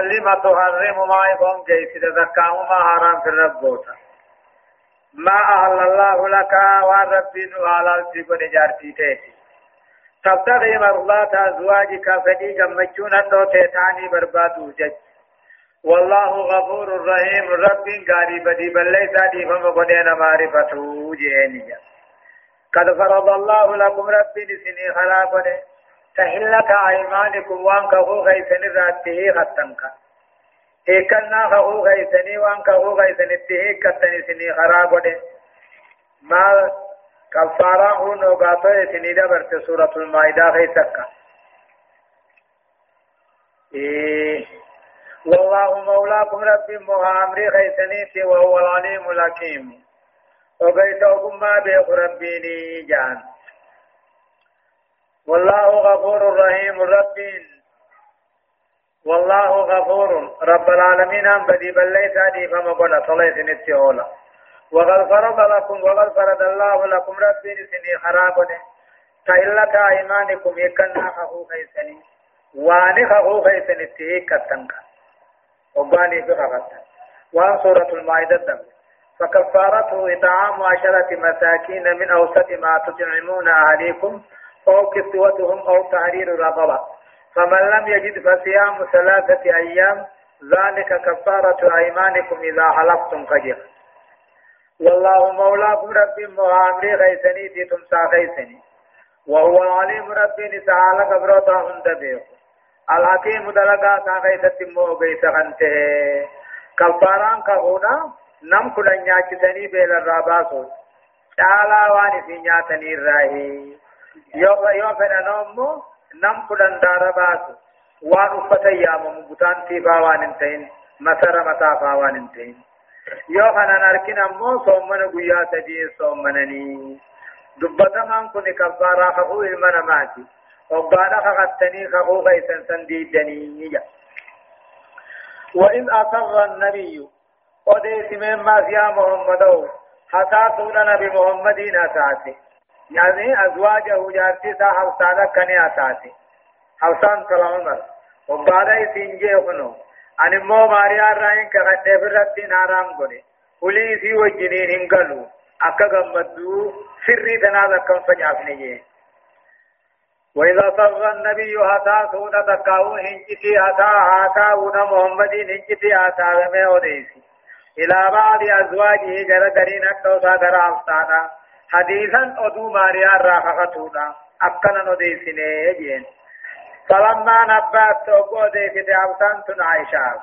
لما تحرم ما يقوم جيس تذكاه ما حرام في الربوتا ما أهل الله لك وربي على الجبن جارتي تيتي تبتغي مرضات أزواجك فدي جمجون الدو تيتاني بربادو جج والله غفور رحيم. رب قاري بدي بل ليس دي فما قدين معرفته جيني. قد فرض الله لكم ربي لسني خلاقه تحلة أيمانكم وان كهو غيثن راته خطنك. هيكنا كهو غيثني وان كهو غيثن اتهي كتني سني خرابه ما كفارا هو نوغاتو سني دبرت سورة المائدة غيثك. إيه. والله مولاكم ربي مغامري غيثني وهو العليم الحكيم. وغيثوكم ما بيخ ربيني جان. والله غفور رحيم رب والله غفور. رب العالمين أم بدي بل ليس دي فما قلنا صليت نتيولا وقد فرض لكم وقد فرض الله لكم ربي سني خرابني. تإلة إيمانكم يكن خخو خيسني وأني خخو خيسني تيك وقاني بخفتن وان سورة المائدة دم فكفارته إطعام عشرة مساكين من أوسط ما تطعمون أهليكم أو كسوتهم أو تحرير رقبة. فمن لم يجد فصيام ثلاثة أيام ذلك كفارة أيمانكم إذا حلفتم فجر. والله مولاكم رب مغامري غيثني تي تمسا غيثني وهو العليم ربي نسعال قبروتا هند بيخ الحكيم دلقا تا غيثت مو غيث غنته كفاران كهونا نم كلا نياچتني بيل الراباسو تعالى واني في نياتني الراهي yoo yoo fedhan ammoo nam kudhan daara baasu waan uffata yaamamu butaan tiifaa waan hin ta'in masara mataafaa waan hin ta'in yoo kanan arkin ammoo soommana guyyaa sadii soommananii kakuu kaysan san diidanii ja وإذ أصر النبي وديس مما يا محمد حتى نبي محمد أساسه يعني أزواجه جارتي سا حفصانا كني أساسي حفصان صلى عمر وبعد سنجي خنو أن مو ماريا راين كغد فرت نارام غني ولي وجنين هنگلو أكا غمدو سري تنا كم فجافني وإذا صغى النبي هتا سونا تكاو هنجتي هتا هتا ونا محمد هنجتي هتا ومي وديسي إلى بعض أزواجه جرى درين أكتو سادر أفسانا حديثا أدو ماريا راخفتونا أكنا نديسني جين. فلما نبات توقو ديكت أبسانتن عائشة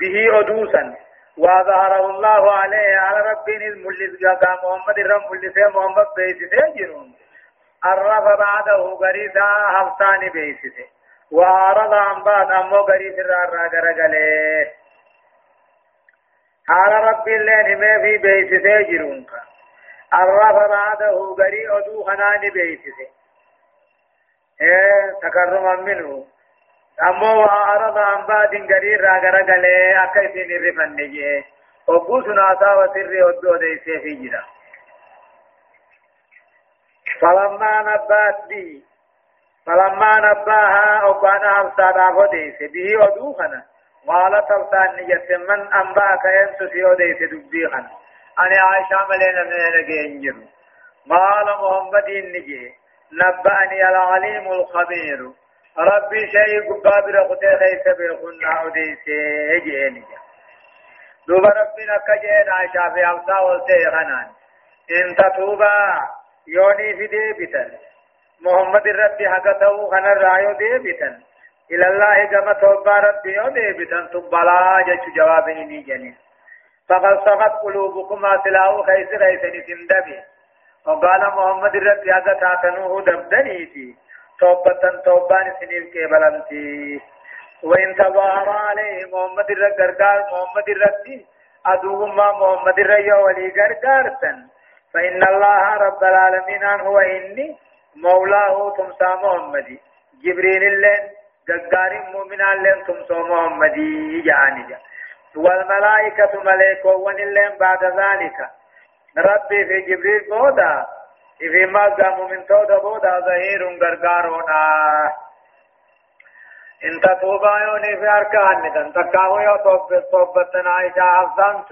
به أدوسا. وظهره الله عليه على ربين الملس جاء محمد الرم ملس محمد بيسته جنون عرف بعده غريسا حفصان بيسته. وعرض عن بعد أمو غريس الرارا غرغله على رب الله نمي في بيسته جنون عرف بعده غري أدو خنان بيسه إيه تكرما منه. أمو وعرض عن بعد غري راغر غلي أكيسين رفن نجي. وقوس ناسا وسر أدو ديسه في جرا فلما نبات بي فلما نباها أبانا أبسادا فديسه به أدو خنا قالت أبسان نجت من أنباك ينسو سيو ديسه دبي خنا أنا عائشة ملينا من نجي قال محمد النجي نبأني العليم الخبير ربي شيء قابل قتل ليس بالخنا أديسي يجي دوب ربنا كجين عائشة في أمسا والتي غنان إن تتوبا يوني في ديبتا محمد ربي حقته خنا الرأيو ديبتا إلى الله كما توبا ربي يو ديبتا تبلا جيش جوابني نيجنين فقد صغت قلوبكما تلاو خيس خيسن سندبي وقال محمد الرب يا تاتنوه دبدنيتي توبة توبان سنين كيبلنتي وإن تظاهر عليه محمد الرب قرقار. محمد الرب أدوهما محمد الرب ولي قرقارتن فإن الله رب العالمين هو إني مولاه تمسى محمد جبريل اللين قرقار مؤمن اللين تمسى محمد يعني والملائكة ملائكة ونلين بعد ذلك. ربي في جبريل بودا في مقام من تودا بودا ظهير غرغارونا. إن تتوبا يوني في أركان ندن تكاو يو توب توبتن عائشة حفظان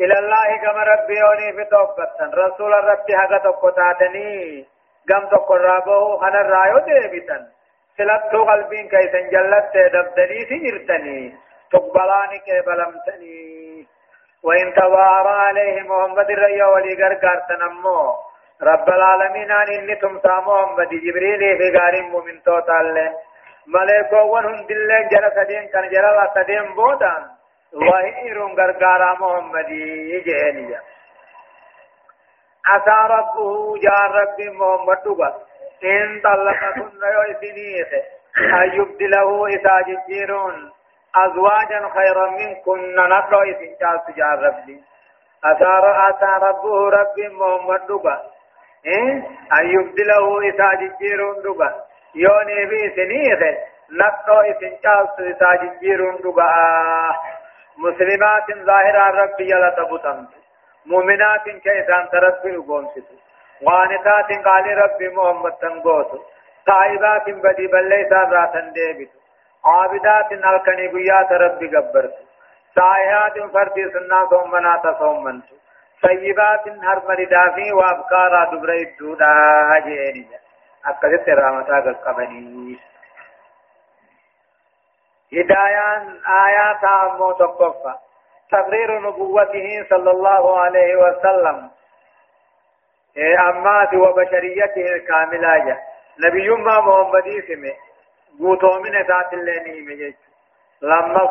إلى الله كما ربي يوني في توبتن رسول ربي حقا تقطاتني قم تقرابه خنا الرايو ديبتن سلطو قلبين كيسن جلت دبدني سجرتني تقبلاني كيبلمتني وإن توارى عليه محمد الرأي ولي غرغر تنمو رب العالمين أن إني تمسى محمد جبريل في غار مؤمن توتال ملائكة ونهم دل جرى سدين كان جرى سدين بودان وهير غرغر محمد يجهني عسى ربه جار رب محمد دبا إن طلقكن يوسنيه أن يبدله إذا جيرون أزواجا خيرا منكن نطلع إسنجال تجار ربي. أثار أتى ربه ربي محمد إيه؟ أن يبدله إسا جيرون دبا يوني بي سنيخ نطلع إسنجال إسا جيرون دبا مسلمات ظاهرة ربي يلا تبطن مؤمنات كيسان تربي قومسس وانتات قال ربي محمد تنقوت طائبات بدي بل ليس راتن ديبت عابدات الكني قيات ربي قبرت سائحات فردي سنة صومنا تصومنت سيبات هر مردافي وابكارا دبري الدودا جيني أكدت رامتا قبني هدايان آيات أمو تقفى تقرير نبوته صلى الله عليه وسلم أمات وبشريته الكاملة نبي ما محمد اسمه قوتو من ذات الليني مجيج لما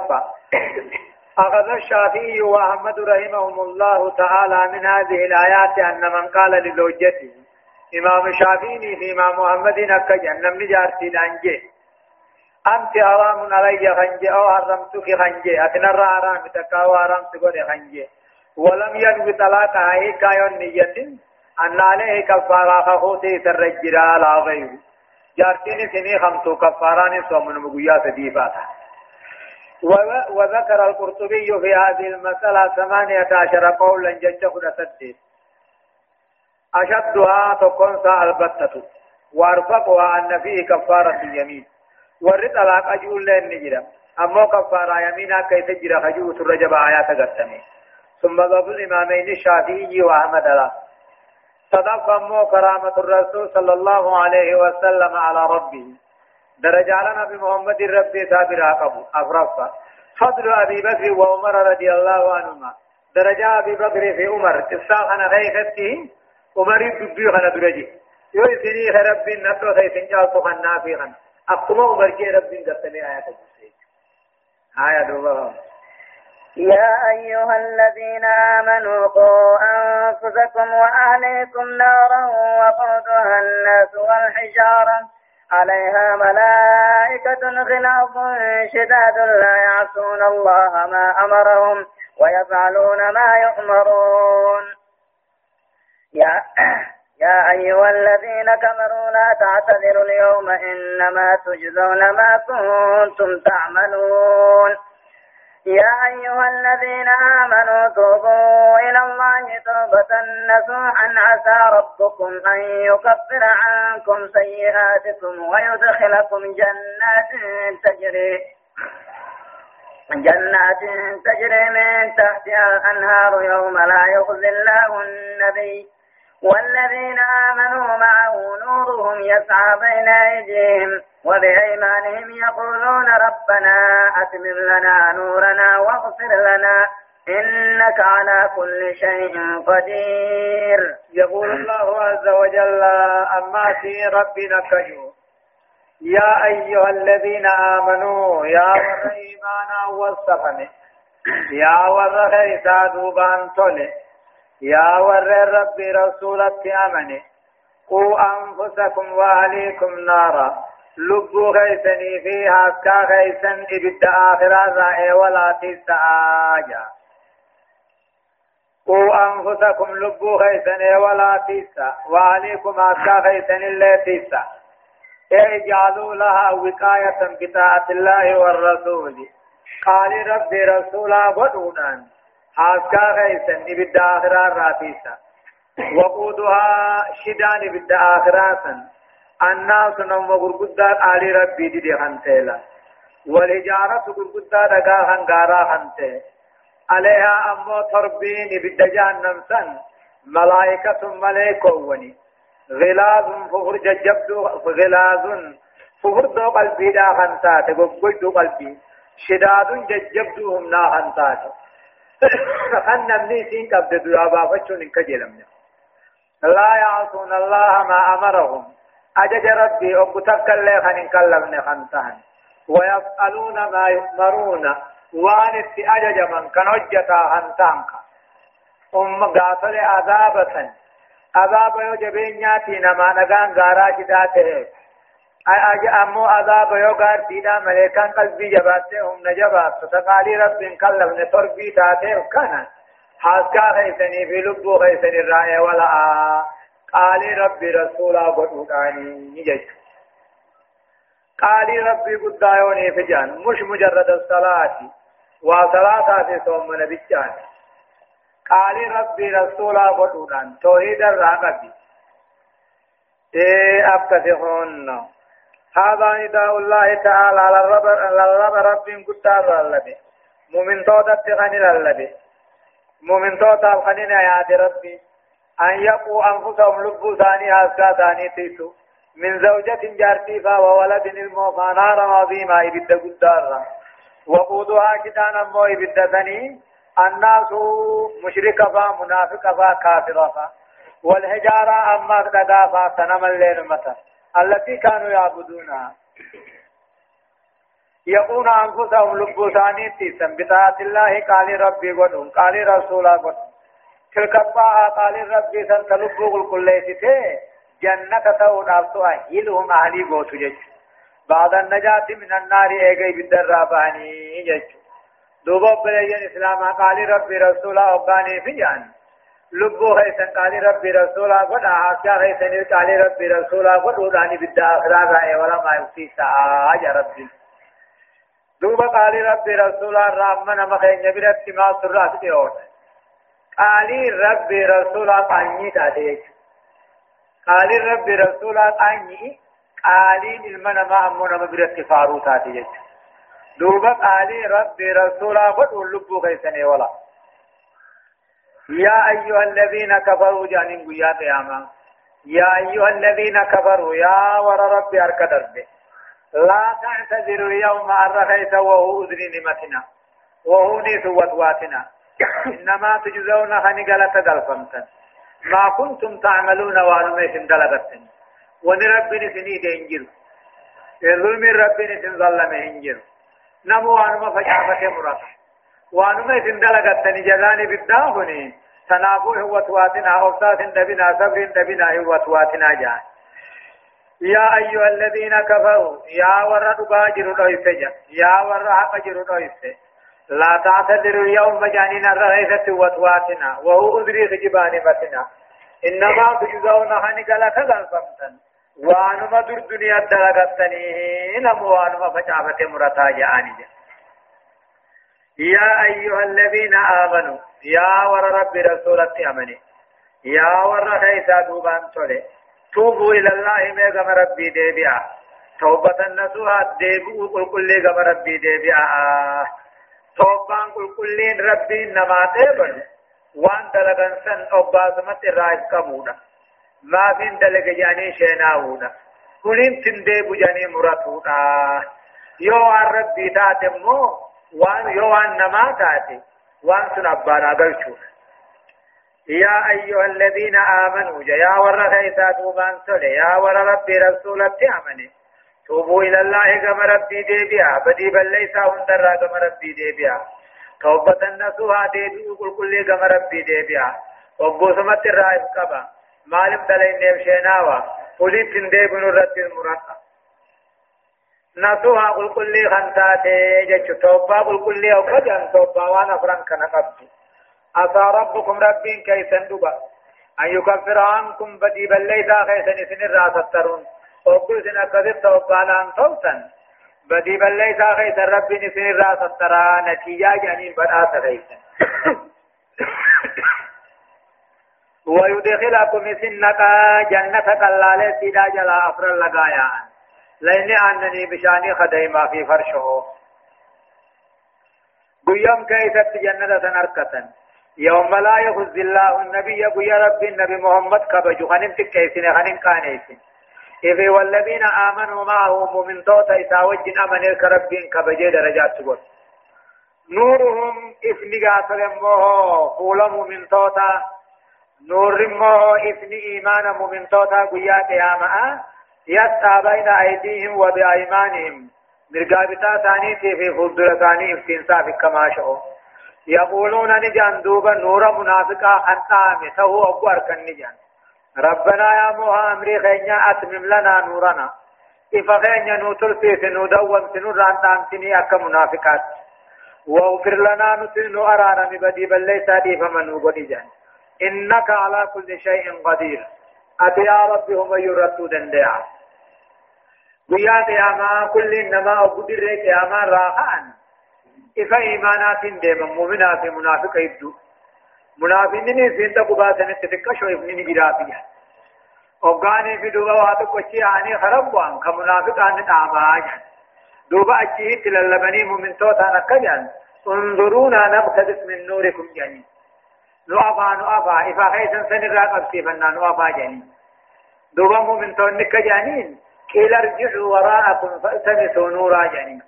أخذ الشافعي وأحمد رحمهم الله تعالى من هذه الآيات أن من قال لزوجته إمام الشافعي في إمام محمد أكجا نمني جارتي لانجي أنت حرام علي خنجي أو حرمتك خنجي. أتنرى حرام تكاو حرام تقول خنجي. ولم ينوي طلاقها هيك كايون نية. أن عليه كفارة خخوتي ترجل على غيره جارتين سني خمسو كفاران صوم مغيا سديفاتا وذكر القرطبي في هذه المسألة ثمانية عشر قولا جج سديد أشدها تكون البتة. وأرفقها أن فيه كفارة اليمين. ورد طلاق أجول لين نجرا أما كفارة يمينا كيف تجرى خجوة الرجب آيات قسمي ثم ضب الإمامين الشافعي وأحمد صدق مو كرامة الرسول صلى الله عليه وسلم على ربه درجة نبي محمد ربي سابر عقبه أفرفا فضل أبي بكر وعمر رضي الله عنهما درجة أبي بكر في عمر أنا غيثته عمر يدبي خنا درجي يو سني رب نتو سيسن أقوم عمر رب قتلي آيات آية دوبا. يا أيها الذين آمنوا قوا أنفسكم وأهليكم نارا وقودها الناس والحجارة. عليها ملائكة غلاظ شداد لا يعصون الله ما أمرهم ويفعلون ما يؤمرون. يا يا أيها الذين كفروا لا تعتذروا اليوم إنما تجزون ما كنتم تعملون. يا أيها الذين آمنوا توبوا إلى الله توبة نصوحا عسى ربكم أن يكفر عنكم سيئاتكم ويدخلكم جنات تجري جنات تجري من تحتها الأنهار يوم لا يخزي الله النبي والذين آمنوا معه نورهم يسعى بين أيديهم وبأيمانهم يقولون ربنا أتمم لنا نورنا واغفر لنا إنك على كل شيء قدير. يقول الله عز وجل أما في ربنا كجو يا أيها الذين آمنوا يا إيمانا والسفن. يا ور خيسا دوبان تولي. يا ور ربي رسولك أمني قوا أنفسكم وأهليكم نارا. لبو خيسني فيها كا خيسن إبت آخرا رائع ولا تسعاجا قوا أنفسكم لبو خيسن ولا تسع وأهليكم أكا خيسن اللي تسع اجعلوا لها وقاية بطاعة الله والرسول. قال ربي رسولا بدونان حاسكا غيسن إبدا آخرا راتيسا وقودها شدان إبدا آخرا سن الناس نوم غرقدار آل ربي دي خنتيلا والهجارة غرقدار دقا هنغارا خنتي عليها أمو تربين إبدا جهنم سن ملائكة ملائكة غلاظ فهر ججبدو غلاظ فهر دو قلبي دا خنتات قبل دو قلبي شداد ججبدوهم نا خنتات خن نمني سين قبد دو أبافتشون انك جلمنا لا يعصون الله ما أمرهم. أجج ربي أبتك اللي خن كلمنا خنتان ويفعلون ما يؤمرون. وان أجج من كان هجتا خنتانك أم قاتل عذابة. عذاب يو جبeenyaati nama nagaan gaaraa jidaa azaaba yoo gaardiidha maleekaan qalbii jabaattee humna jabaattu taqaalii rabbiin kallafne torbii taateef kana haaskaa keeysanii fi lubbuu keeysan irraa eewala'aa qaalii rabbii rasuulaa godhuudhaani jechu qaalii rabbii guddaa yooniif ijaan mush mujarrada salaati waa salaataati soomma nabichaati قال ربي رسولا بدودان توحيد الرقبي إيه ابتدهن هذا نداء الله تعالى الرب رب قدار لله مؤمن تودا تغني لله مؤمن تودا غني يا ربي أن يقوا أنفسهم لبوا ثاني أسكا ثاني تيسو. من زوجة جارتيفا وولد الموفى نارا عظيمة إبدا قدار وقودها كتانا مو إبدا ثاني. الناس مشرك فا منافق فا كافر فا. والحجارة أما دقا فا سنم الليل متى. التي كانوا يعبدونها يقون أنفسهم لبوساني تيسن بطاعة الله قال ربي قدهم قال رسولا قدهم تلك الطاعة قال ربي سن تلبو كل تي جنة تود أبطوا هيلهم أهلي قوتو جج. بعد النجاة من النار إيغي بالدراباني جج. دوبا بلين اسلام قال ربي رسولا وقاني في جان لبو هيسن قال ربي رسولا قد آسيا هيسن قال ربي رسولا قد وداني بدا أخرار رأي ولا ما يفتي سآج ربي. دوبا قال ربي رسولا رحمنا مخين نبرت ما سرات ديون قال ربي رسولا قاني تاتيك قال ربي رسولا قاني قالين المنا ما أمونا مبرت فاروتاتي جيش دوبا قالي ربي رسولا فدو لبو غيسني ولا يا أيها الذين كفروا جانين قيا قياما. يا أيها الذين كفروا يا ور ربي أركدر لا تعتذروا اليوم أرخيت وهو أذن نمتنا وهو نيث وتواتنا إنما تجزون خنقلة دلفمتا ما كنتم تعملون وانميشن دلغتن ونربني سنيد انجل ظلم ربني سنظلم انجل نمو وانما فجافة مرata وانما إذن دلقتني جزاني بالدافني تنافوه وتواتنا أوسات دبنا صبر دبنا وتواتنا جان يا أيها الذين كفروا يا ورد باجر دويسجا يا ورد حقجر دويسجا لا تعتذروا اليوم جانين الرئيسة وتواتنا وهو أدري خجبان متنا إنما تجزون هنك لك غلفمتن وانما در دنیا دلغتنی نمو وانما فجافت مرتا جاني يا أيها الذين آمنوا يا ور رب رسولة أمني. يا ور خيسا دوبان تولي. توبوا إلى الله ميغم ربي ديبيا. توبة النسوها ديبوا قل كل غم ربي ديبيا. توبان قل كل ربي نما ديبن. وان دلغن سن أباسمت الرائف كمونا. ما فين دلق جاني شيناونا كلين تندي بجاني مراتونا يو ربي تاتمو وان يو ان نما تاتي وان سن ابانا قلشو يا أيها الذين آمنوا يا ور خيسا توبان سولي يا ور ربي رسولة أمني توبوا إلى الله كما ربي ديبيا بدي بل ليس هندرا كما ربي ديبيا توبة النسوها ديبي قل كل كما ربي ديبيا وقوسمت الرائف قبا مالم دلين نبشيناوا قلت ديبن الرد المرقب نسوها قل كل خنتاتي جتش توبة قل كل أوكجان توبة وأنا فران كان قبضي عسى ربكم ربين كيسن دبا أن يكفر عنكم بدي بل ليس خيسن سن الراس الترون وقل سن أكذب توبة لأن توسن بدي بل ليس خيسن ربين سن الراس الترى نتيجة جانين بدآس خيسن ويدخلكم سنك جنة قلالة سيدا جلا أفر لغايا لأن أنني بشأني خديما في فرشه. قيام كيست جنة تنركة يوم لا يخز الله النبي يا رب النبي محمد كبجو. خنم تكيسين خنم كانيسين. إذ والذين آمنوا معه مؤمن توتا إساوج أمن الكربين كبجي درجات سبوت نورهم إثني قاتل موه قول مؤمن توتا. نور موه إثني إيمان مؤمن توتا. قيا قياما يسعى بين أيديهم وبأيمانهم. مرقابتا ثاني في فضل ثاني افتنسا في كما شئوا يقولون نجان دوبا نور منافقا حتى متهو أبو أركن نجان. ربنا يا موها أمري خينيا أتمم لنا نورنا. إفا خينيا نوتر في سنو دوم سنو ران تامتني أكا منافقات. واغفر لنا نتنو أرانا مبدي بل ليس دي فمن وقل جان إنك على كل شيء قدير. أتي يا رب هم يردو دندعا ويا قياما كل إنما أقدر قياما راحان إفا إيمانات ديما مؤمنات منافق يبدو منافقين سين تقبا سنة تفكشوا ابنين جرافيا وقاني في دوبا واتو قشي آني خرب وان كمنافق آن تعماج دوبا أجيه تلالبني مؤمن توتا نقجان انظرونا نقتدس من نوركم جاني نوافا نوافا إفا خيسا سنرا قبسيفنا نوافا جاني دوبا مؤمن تو نكجانين قيل ارجعوا وراءكم فالتمسوا نورا جاني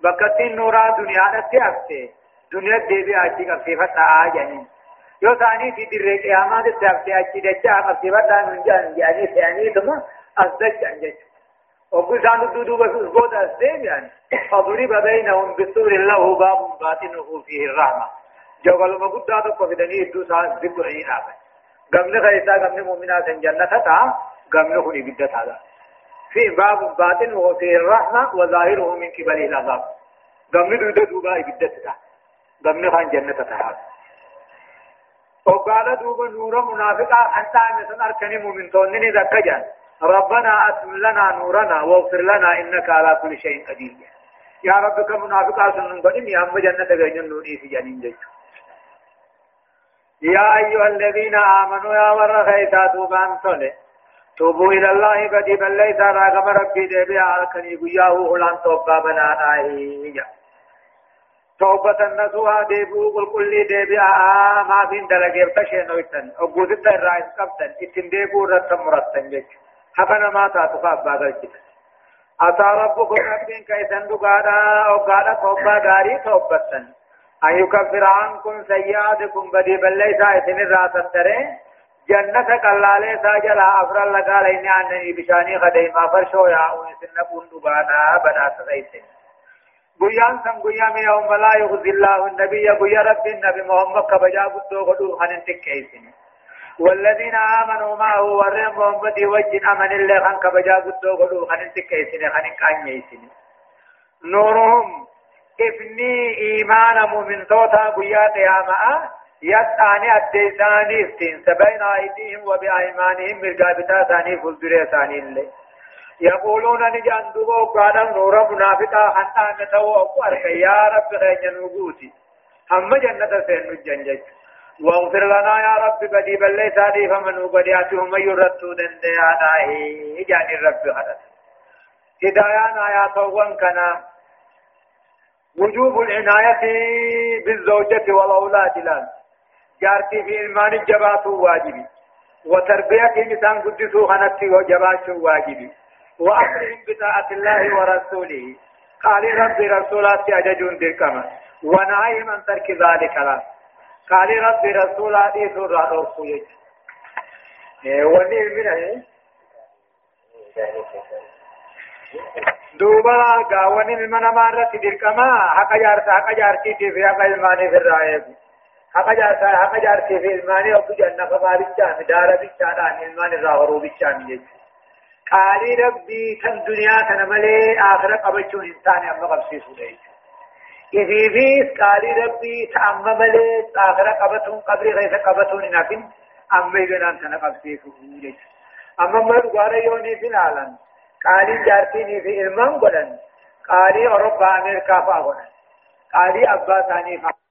بكتين نورا دنيا نتي أفتي. دنيا ديبي أجي قبسي فتا آجاني يو ثاني في در قيامات تفتي أجي دجا قبسي فتا ننجان جاني ثاني ثم أصدج أنجج. وقل سانو دودو بس اسقود أسدين يعني. فضرب بينهم بسور له باب باطنه فيه الرحمة. جوال ما قد دادو قفدني إدو سان ذكر عين آبا قمن خيسا قمن مؤمنات جنة تا قمن خني بدت هذا في باب باطن وهو فيه الرحمة وظاهره من قبله العذاب. قمن دودا دوبا إبدتتا قمن خان جنة تهاب وقال دوبا نور منافقا أنت مثلا أركني مؤمن تونني ذكجا. ربنا أتم لنا نورنا واغفر لنا إنك على كل شيء قدير. يا رب كمنافقا سنن قدم يا أم جنة غير نوني في جنين جيش يا أيها الذين آمنوا يا ور خيتا دوبان صلي توبوا إلى الله قد بل ليس راغب ربي دبي عالكني قياه هلان توبا بنانا هي توبة النسوها ديبو. قل كل ديبي آه ما فين دلقير تشين ويتن. أقود الرئيس قبتن إتن ديبو رت مرتن جيش حقنا ما تاتفا باقل جيش أتى ربكم ربين كيسن دقادا. أو قادا توبا داري توبتن. أن يكفر عنكم سيئاتكم بدي بل ليس إثن الراتن ترين. جنة قلالة ساجلا أفر لقال إني عنني بشاني خديما فرشو يا أونسن بندبانا بنا سغيتين گویان سم گویا می یوم لا یخزی الله النبی گویا رب النبی محمد کبجا بدو غدو خنن تکیسن والذين آمنوا معه ورم محمد وجن أمن الله خن كبجا بدو غدو خنن تكيسن خنن كانيسن نورهم. ابني إيمان مؤمن توتا گویا قيامة. يتاني الديساني استنس بين أيديهم وبأيمانهم مرقابتا ثاني فلدر ثاني اللي. يقولون نجان دوبو قادم نور منافقا حتى نتو أقوار يا رب غين نقوتي هم جنة سين نجنجج واغفر لنا يا رب بدي بل ليس هذه فمن بدياتهم يرتو دنديانا جان الرب هذا هدايانا يا توان كنا. وجوب العناية بالزوجة والأولاد لأن جارتي في إيمان الجبات واجبي. وتربية إنسان قدسو خنتي وجبات واجبي. وأمرهم بطاعة الله ورسوله. قال رب رسولات أججون بالكما ونهيهم عن ترك ذلك لا. قال رب رسولات سورة رسول وني من دوبا قاوني من من مرة تدركما. حق جارتا حق جارتي في حق الماني في الرائب حق جارتا حق جارتي في الماني أبو جنة فما بيتشان دار بيتشان عن الماني ظاهرو بيتشان جيش قالي ربي كم دنيا تنملي آخرة قبچون إنسان أما قبسيسو ليش إذي فيس قالي ربي تأمم ملي آخرة قبتون قبري غيث قبتون نفن أما يبنان تنقبسيسو ليش أما مرغار يوني في العالم قالي جارتيني في إلمان قلن قالي أوروبا أمريكا فاغنن قالي أبا ثاني فاغنن